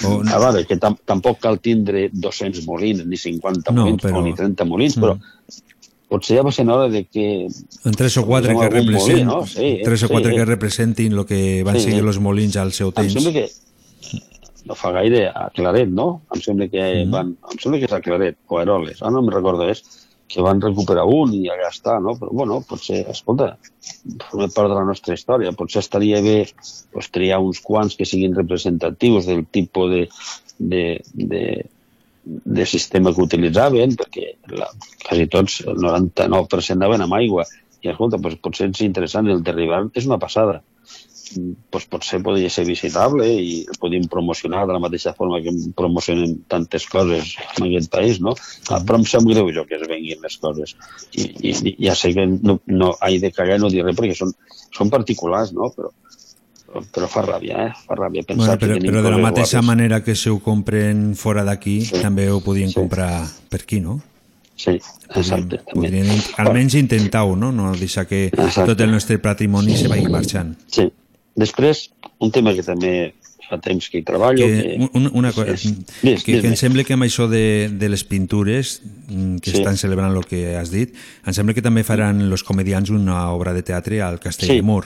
O- A veure, que tam tampoc cal tindre 200 molins, ni 50 No, molins, però- o ni 30 molins, Mm. però potser ja va ser hora de que... En tres o quatre que, algun molí, represent, no? Sí, tres o sí, quatre eh? que representin el que van Sí, eh? els molins al seu Em temps. sembla que no fa gaire a Claret, no? Em sembla que Mm-hmm. van, em sembla que és a Claret o a Eroles, ara no me'n recordo és, que van recuperar un i allà està, no? Però bueno, potser, escolta, forma part de la nostra història, potser estaria bé pues, triar uns quants que siguin representatius del tipus de, de, de, de sistema que utilitzaven, perquè la, quasi tots, el 99% anaven amb aigua. I escolta, pues, potser és interessant, el derribar és una passada pues, potser podria ser visitable i el podíem promocionar de la mateixa forma que promocionem tantes coses en aquest país, no? Ah, però em sap greu jo que es venguin les coses. I, i, i ja sé que no, no he de cagar i no dir res perquè són, són particulars, no? Però, però fa ràbia, eh? Fa ràbia pensar Bueno, però, que però de la mateixa guapes. manera que se ho compren fora d'aquí, també ho podien comprar per aquí, no? Sí, exacte. Podrien in- almenys intentar-ho, no? No deixar que Exacte. tot el nostre patrimoni se vagi marxant. Sí. Després, un tema que també fa temps que hi treballo... Que, una, una cosa, és- que, Dis, que dis-me. em sembla que amb això de, de les pintures mm, que Sí. estan celebrant el que has dit, em sembla que també faran els comedians una obra de teatre al Castell Sí. de Mur.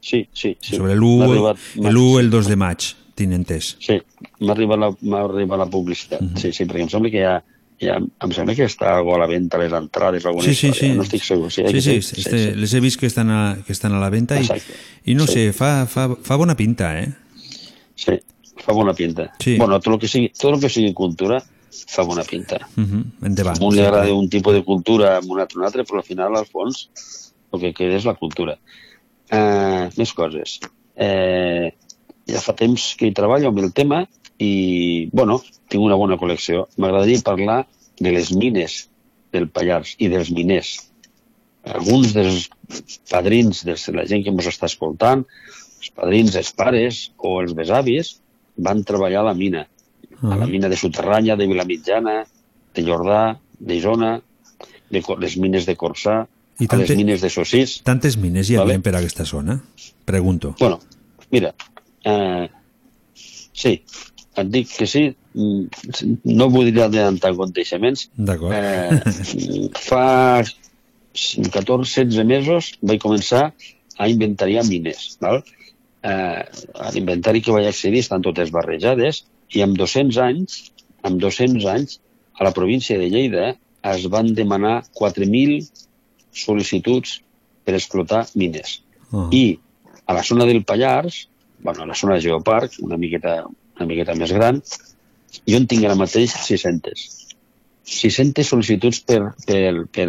Sí, sí, sí. Sobre M'ha l'1 arribat- m'ha- l'1 el 2 de maig, tinc entès. Sí, m'ha arribat la, arribat la publicitat. Mhm. Sí, sí, perquè em sembla que hi ha, ja, em sembla que està algo a la venda a les entrades alguna Sí, sí, història, sí. no estic segur. Sí, eh, sí, que sí, sí, este, les he vist que estan a, que estan a la venda i, Exacte. i no Sí. sé, fa, fa, fa bona pinta, eh? Sí, fa bona pinta. Sí. Bueno, tot el que sigui, tot el que sigui cultura fa bona pinta. Uh -huh. Endavant. A un li agrada un tipus de cultura amb un altre un altre, però al final, al fons, el que queda és la cultura. Uh, més coses. Uh, ja fa temps que hi treballo amb el tema i, bueno, tinc una bona col·lecció. M'agradaria parlar de les mines del Pallars i dels miners. Alguns dels padrins, de la gent que ens està escoltant, els padrins, els pares o els besavis, van treballar a la mina. A la mina de Soterranya, de Vilamitjana, de Jordà, d'Isona, de les mines de Corçà, I a les tante- mines de Sossís. Tantes mines hi Vale. havia per aquesta zona? Pregunto. Bueno, mira, eh, sí, et dic que sí, mm, no voldria adelantar aconteixements. D'acord. Eh, fa 14-16 mesos vaig començar a inventariar mines. Val? Eh, a l'inventari que vaig accedir estan totes barrejades i amb 200 anys, amb 200 anys, a la província de Lleida es van demanar 4.000 sol·licituds per explotar mines. Uh -huh. I a la zona del Pallars, bueno, a la zona de Geoparc, una miqueta, una miqueta més gran, jo en tinc ara mateix 600. 600 sol·licituds per, per, per,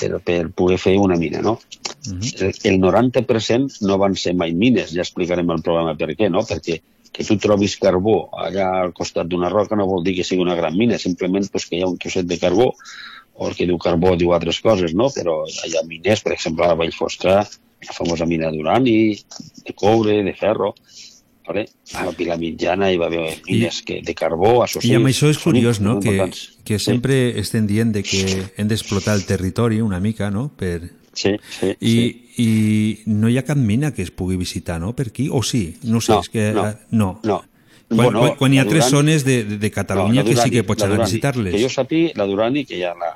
per, per poder fer una mina, no? El, el 90% no van ser mai mines, ja explicarem el programa per què, no? Perquè que tu trobis carbó allà al costat d'una roca no vol dir que sigui una gran mina, simplement pues, que hi ha un trosset de carbó, o el que diu carbó diu altres coses, no? Però hi ha mines, per exemple, a la Vall Fosca, la famosa mina d'urani, de coure, de ferro, vale? a la Mitjana hi va haver mines que, de carbó, associats... I amb això és curiós, no?, que, que sempre estem dient de que hem d'explotar el territori una mica, no?, per... Sí, sí, I, sí. I no hi ha cap mina que es pugui visitar, no?, per aquí? O sí? No sé, No, és que... no, eh, no. no. Quan, Bueno, quan, quan hi ha la tres zones de, de, Catalunya la que sí Durani, que pots anar a Durani. visitar-les. Que jo sàpiga, la Durani, que hi ha la,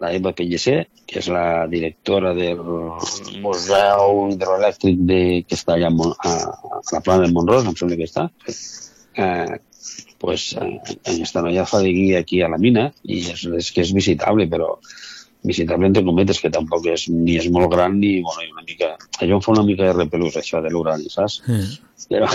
la Eva Pellicer, que és la directora del Museu Hidroelèctric de, que està allà a, a, la plana de Montrós, em sembla que està, eh, pues, eh, aquesta noia fa de guia aquí a la mina i és, és que és visitable, però visitable entre cometes, que tampoc és, ni és molt gran ni, bueno, una mica... Allò em fa una mica de repelús, això de l'urani, saps? Eh. però,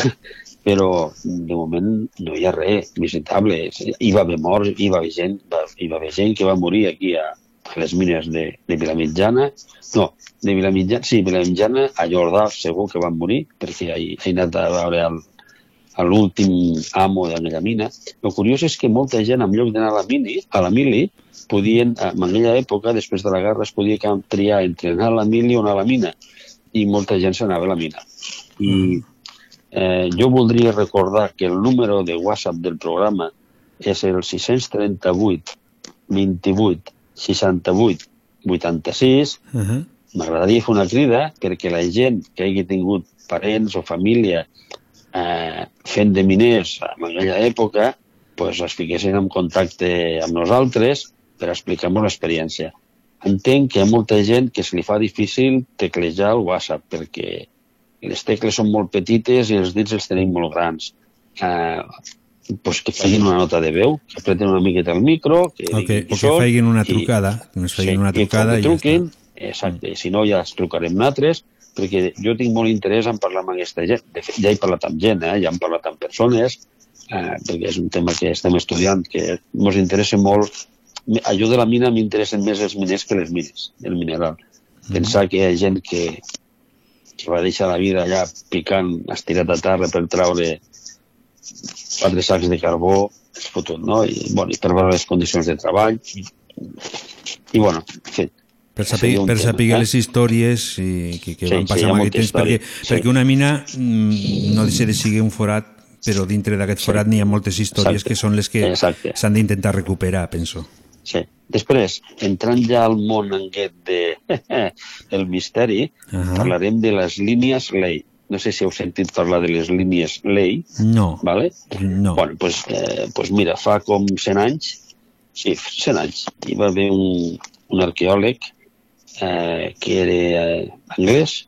però de moment no hi ha res visitable. Hi va haver morts, hi va haver gent, hi va haver gent que va morir aquí a, a les mines de, de Vilamitjana. No, de Vilamitjana, sí, Vilamitjana, a Jordà segur que van morir, perquè he, he anat a veure l'últim amo d'aquella mina. El curiós és que molta gent, en lloc d'anar a la mini, a la mili, podien, en aquella època, després de la guerra, es podia triar entre anar a la mili o anar a la mina. I molta gent s'anava a la mina. I eh, jo voldria recordar que el número de WhatsApp del programa és el 638 28 68 86 Uh -huh. m'agradaria fer una crida perquè la gent que hagi tingut parents o família eh, fent de miners en aquella època pues, es fiquessin en contacte amb nosaltres per explicar-nos l'experiència. Entenc que hi ha molta gent que se li fa difícil teclejar el WhatsApp perquè les tecles són molt petites i els dits els tenim molt grans. Eh, pues que facin una nota de veu, que apreten una miqueta el micro, que O que, o que feien una i- trucada, que ens feien Sí, una i trucada que i ja truquin, exacte, si no ja es trucarem nosaltres, perquè jo tinc molt interès en parlar amb aquesta gent. De fet, ja he parlat amb gent, eh? ja hem parlat amb persones, eh, perquè és un tema que estem estudiant, que ens interessa molt. Allò de la mina m'interessen més els miners que les mines, el mineral. Pensar que hi ha gent que, que va deixar la vida allà picant, estirat a terra per traure quatre sacs de carbó, fotut, no? I, bueno, i per veure les condicions de treball. I, i bueno, en fi, Per saber, per saber eh? les històries i, que, que Sí, van sí, passar ha amb aquest temps, història, perquè, sí. perquè una mina mm, no deixa de ser un forat, però dintre d'aquest forat n'hi ha moltes històries Exacte. que són les que s'han d'intentar recuperar, penso. Sí. Després, entrant ja al món aquest de el misteri, Ahà. parlarem de les línies Ley. No sé si heu sentit parlar de les línies Ley, No, ¿vale? no. Bueno, pues, eh, pues mira, fa com 100 anys, sí, 100 anys, hi va haver un, un arqueòleg eh, que era eh, anglès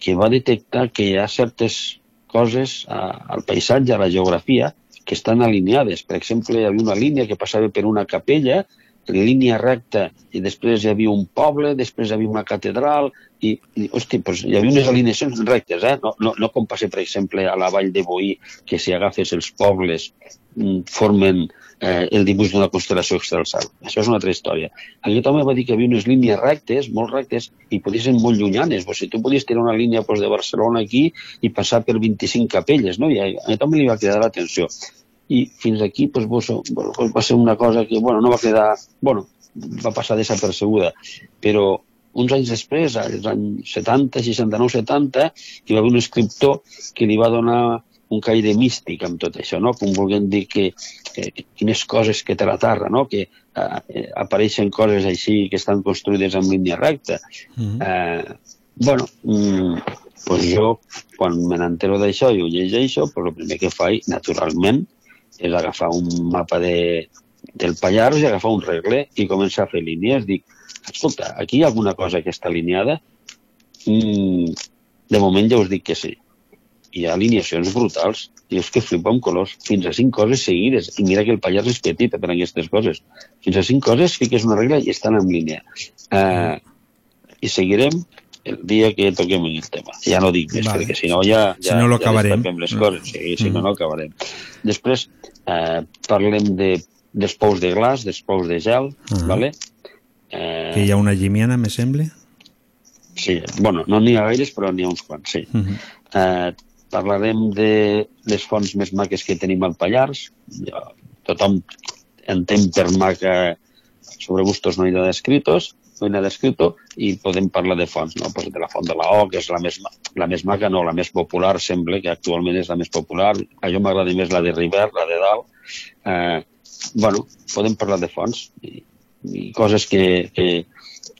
que va detectar que hi ha certes coses a, al paisatge, a la geografia, que estan alineades. Per exemple, hi havia una línia que passava per una capella, línia recta, i després hi havia un poble, després hi havia una catedral, i, i hosti, doncs hi havia unes alineacions rectes, eh? no, no, no com passa, per exemple, a la vall de Boí, que si agafes els pobles mm, formen eh, el dibuix d'una constel·lació extelsal. Això és una altra història. Aquest home va dir que hi havia unes línies rectes, molt rectes, i podien ser molt llunyanes. O sigui, tu podies tenir una línia doncs, de Barcelona aquí i passar per 25 capelles, no? I a aquest home li va cridar l'atenció. I fins aquí doncs, bueno, va ser una cosa que bueno, no va quedar... Bueno, va passar desapercebuda, però uns anys després, als anys 70, 69, 70, hi va haver un escriptor que li va donar un caire místic amb tot això, no? com volguem dir que, que quines coses que té la Terra, no? que eh, apareixen coses així que estan construïdes en línia recta. Mm -hmm. eh, bueno, mm, pues jo, quan me n'entero d'això i ho llegeixo, pues el primer que faig, naturalment, és agafar un mapa de, del Pallars i agafar un regle i començar a fer línies. Dic, escolta, aquí hi ha alguna cosa que està alineada? Mm, de moment ja us dic que sí. Hi ha alineacions brutals. I és que flipa amb colors. Fins a cinc coses seguides. I mira que el Pallars és petit per aquestes coses. Fins a cinc coses fiques una regla i estan en línia. Uh, I seguirem el dia que toquem el tema. Ja no dic més, Vale. perquè si no ja, Si ja, no, lo ja les coses. Sí, si no, Mm. no acabarem. Després eh, parlem de, dels pous de glaç, dels pous de gel, Ah. vale? Eh, Que hi ha una llimiana, me sembla. Sí, bueno, no n'hi ha gaires, però n'hi ha uns quants, sí. Mhm. Eh, parlarem de les fonts més maques que tenim al Pallars. Tothom entén per maca sobre gustos no hi ha descritos, ha descrito, i podem parlar de fonts, no? Pues de la font de la O, que és la més, la més maca, no, la més popular, sembla que actualment és la més popular. A jo m'agrada més la de Rivert, la de dalt. Eh, bueno, podem parlar de fonts i, i coses que, que,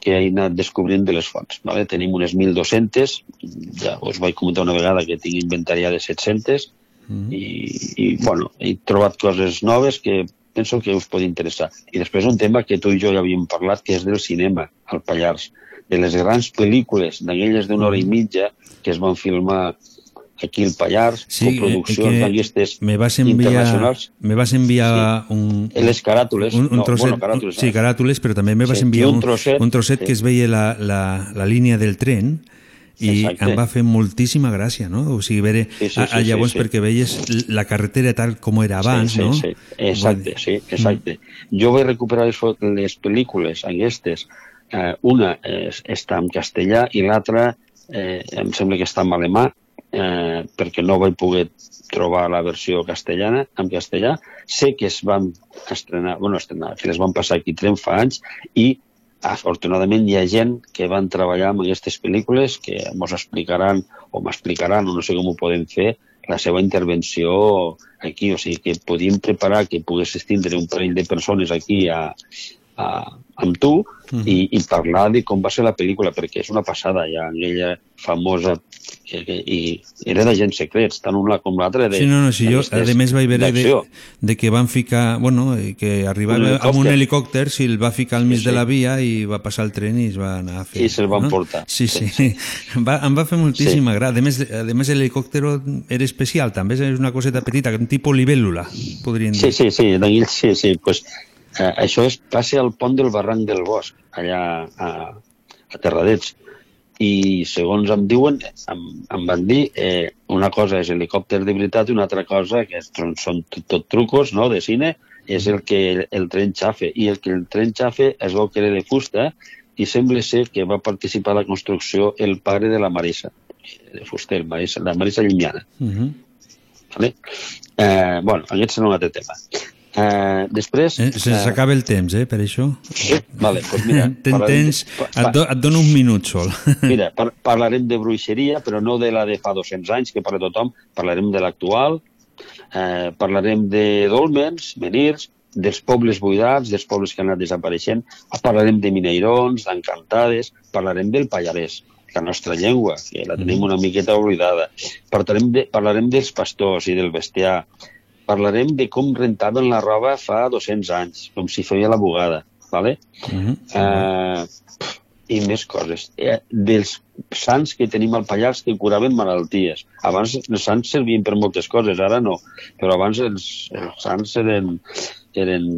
que he anat descobrint de les fonts. Vale? Tenim unes 1.200, ja us vaig comentar una vegada que tinc inventariades 700, i, i bueno, he trobat coses noves que penso que us pot interessar. I després un tema que tu i jo ja havíem parlat, que és del cinema al Pallars, de les grans pel·lícules, d'aquelles d'una hora i mitja, que es van filmar aquí al Pallars, Sí, con eh, d'aquestes me vas enviar, internacionals. me vas enviar un, Les caràtules, un, un no, trosset, bueno, caràtules, sí, no. caràtules, però també me vas Sí, enviar un un, trosset, un trosset sí. que es veia la, la, la línia del tren i Exacte. em va fer moltíssima gràcia, no? O sigui, veure, Sí, sí, a, sí, a, llavors sí, sí. perquè veies la carretera tal com era abans, sí, sí, no? Sí, exacte, sí, exacte. Jo vaig recuperar les, les pel·lícules aquestes. Eh, una és, està en castellà i l'altra eh, em sembla que està en alemà eh, perquè no vaig poder trobar la versió castellana en castellà. Sé que es van estrenar, bueno, estrenar, que les van passar aquí tren fa anys i afortunadament hi ha gent que van treballar amb aquestes pel·lícules que ens explicaran o m'explicaran, o no sé com ho podem fer, la seva intervenció aquí, o sigui que podíem preparar que poguessis tindre un parell de persones aquí a, a, amb tu Mhm. i, i parlar de com va ser la pel·lícula, perquè és una passada, ja aquella famosa que, i era de gent secrets, tant una com l'altra de, Sí, no, no, sí, jo a més vaig veure de, de que van ficar, bueno, que arribava Un amb un helicòpter. si el va ficar al mig Sí, de sí. la via i va passar el tren i es va anar a fer. I se'l van portar. Sí, sí. Va, em va fer moltíssima gràcia. A més, a més l'helicòpter era especial, també és una coseta petita, un tipus libèl·lula, podríem dir. Sí, sí, sí, d'aquells, sí, sí. Pues, eh, això és, passa al pont del barranc del Bosc, allà a, a Terradets. I segons em diuen, em, em van dir, eh, una cosa és helicòpter de veritat i una altra cosa, que són, són tot, tot trucos no, de cine, és el que el, el tren xafe. I el que el tren xafe es veu que era de fusta i sembla ser que va participar a la construcció el pare de la Marisa, de fuster, Marisa, la Marisa Llimiana. Mhm. Vale? Eh, bueno, aquest serà un altre tema. Eh, després... Eh, se s'acaba el temps, eh, per això. Sí? Vale, doncs mira... Ten temps, de- et, do, et dono un minut sol. Mira, par parlarem de bruixeria, però no de la de fa 200 anys, que parla tothom, parlarem de l'actual, eh, parlarem de dolmens, menirs, dels pobles buidats, dels pobles que han anat desapareixent, parlarem de mineirons, d'encantades, parlarem del pallarès, la nostra llengua, que la tenim una miqueta oblidada. Parlarem, de, parlarem dels pastors i del bestiar. Parlarem de com rentaven la roba fa 200 anys, com si feia la bugada. ¿vale? Mhm. Eh, i més coses. Eh, dels sants que tenim al Pallars que curaven malalties. Abans els sants servien per moltes coses, ara no. Però abans els, els sants eren, eren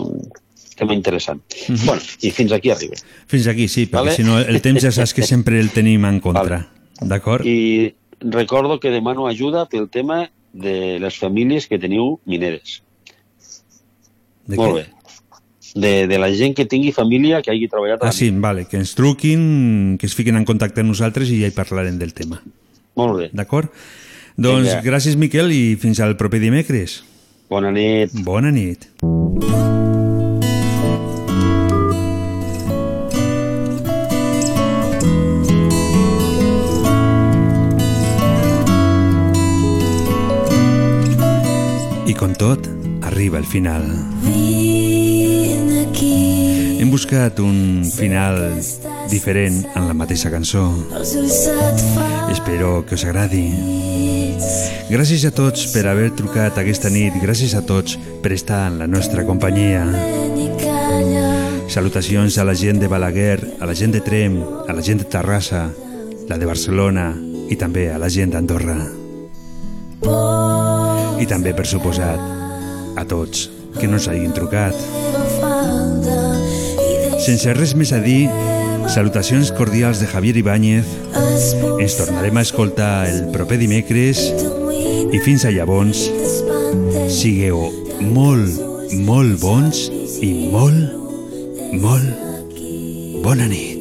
un tema interessant. Mm -hmm. bueno, i fins aquí arriba. Fins aquí, sí, perquè Vale. si no el temps ja saps que sempre el tenim en contra. D'acord? I recordo que demano ajuda pel tema de les famílies que teniu mineres. De Molt què? bé. De, de la gent que tingui família que hagi treballat Ah, sí, vale, que ens truquin, que es fiquin en contacte amb nosaltres i ja hi parlarem del tema. Molt bé. D'acord? Doncs Vinga. gràcies, Miquel, i fins al proper dimecres. Bona nit. Bona nit. I com tot, arriba el final. Hem buscat un final diferent en la mateixa cançó. Espero que us agradi. Gràcies a tots per haver trucat aquesta nit, gràcies a tots per estar en la nostra companyia. Salutacions a la gent de Balaguer, a la gent de Trem, a la gent de Terrassa, la de Barcelona i també a la gent d'Andorra. I també, per suposat, a tots que no s'hagin trucat. falda i Sense res més a dir, salutacions cordials de Javier Ibáñez. Ens tornarem a escoltar el proper dimecres i fins a llavors sigueu molt, molt bons i molt, molt bona nit.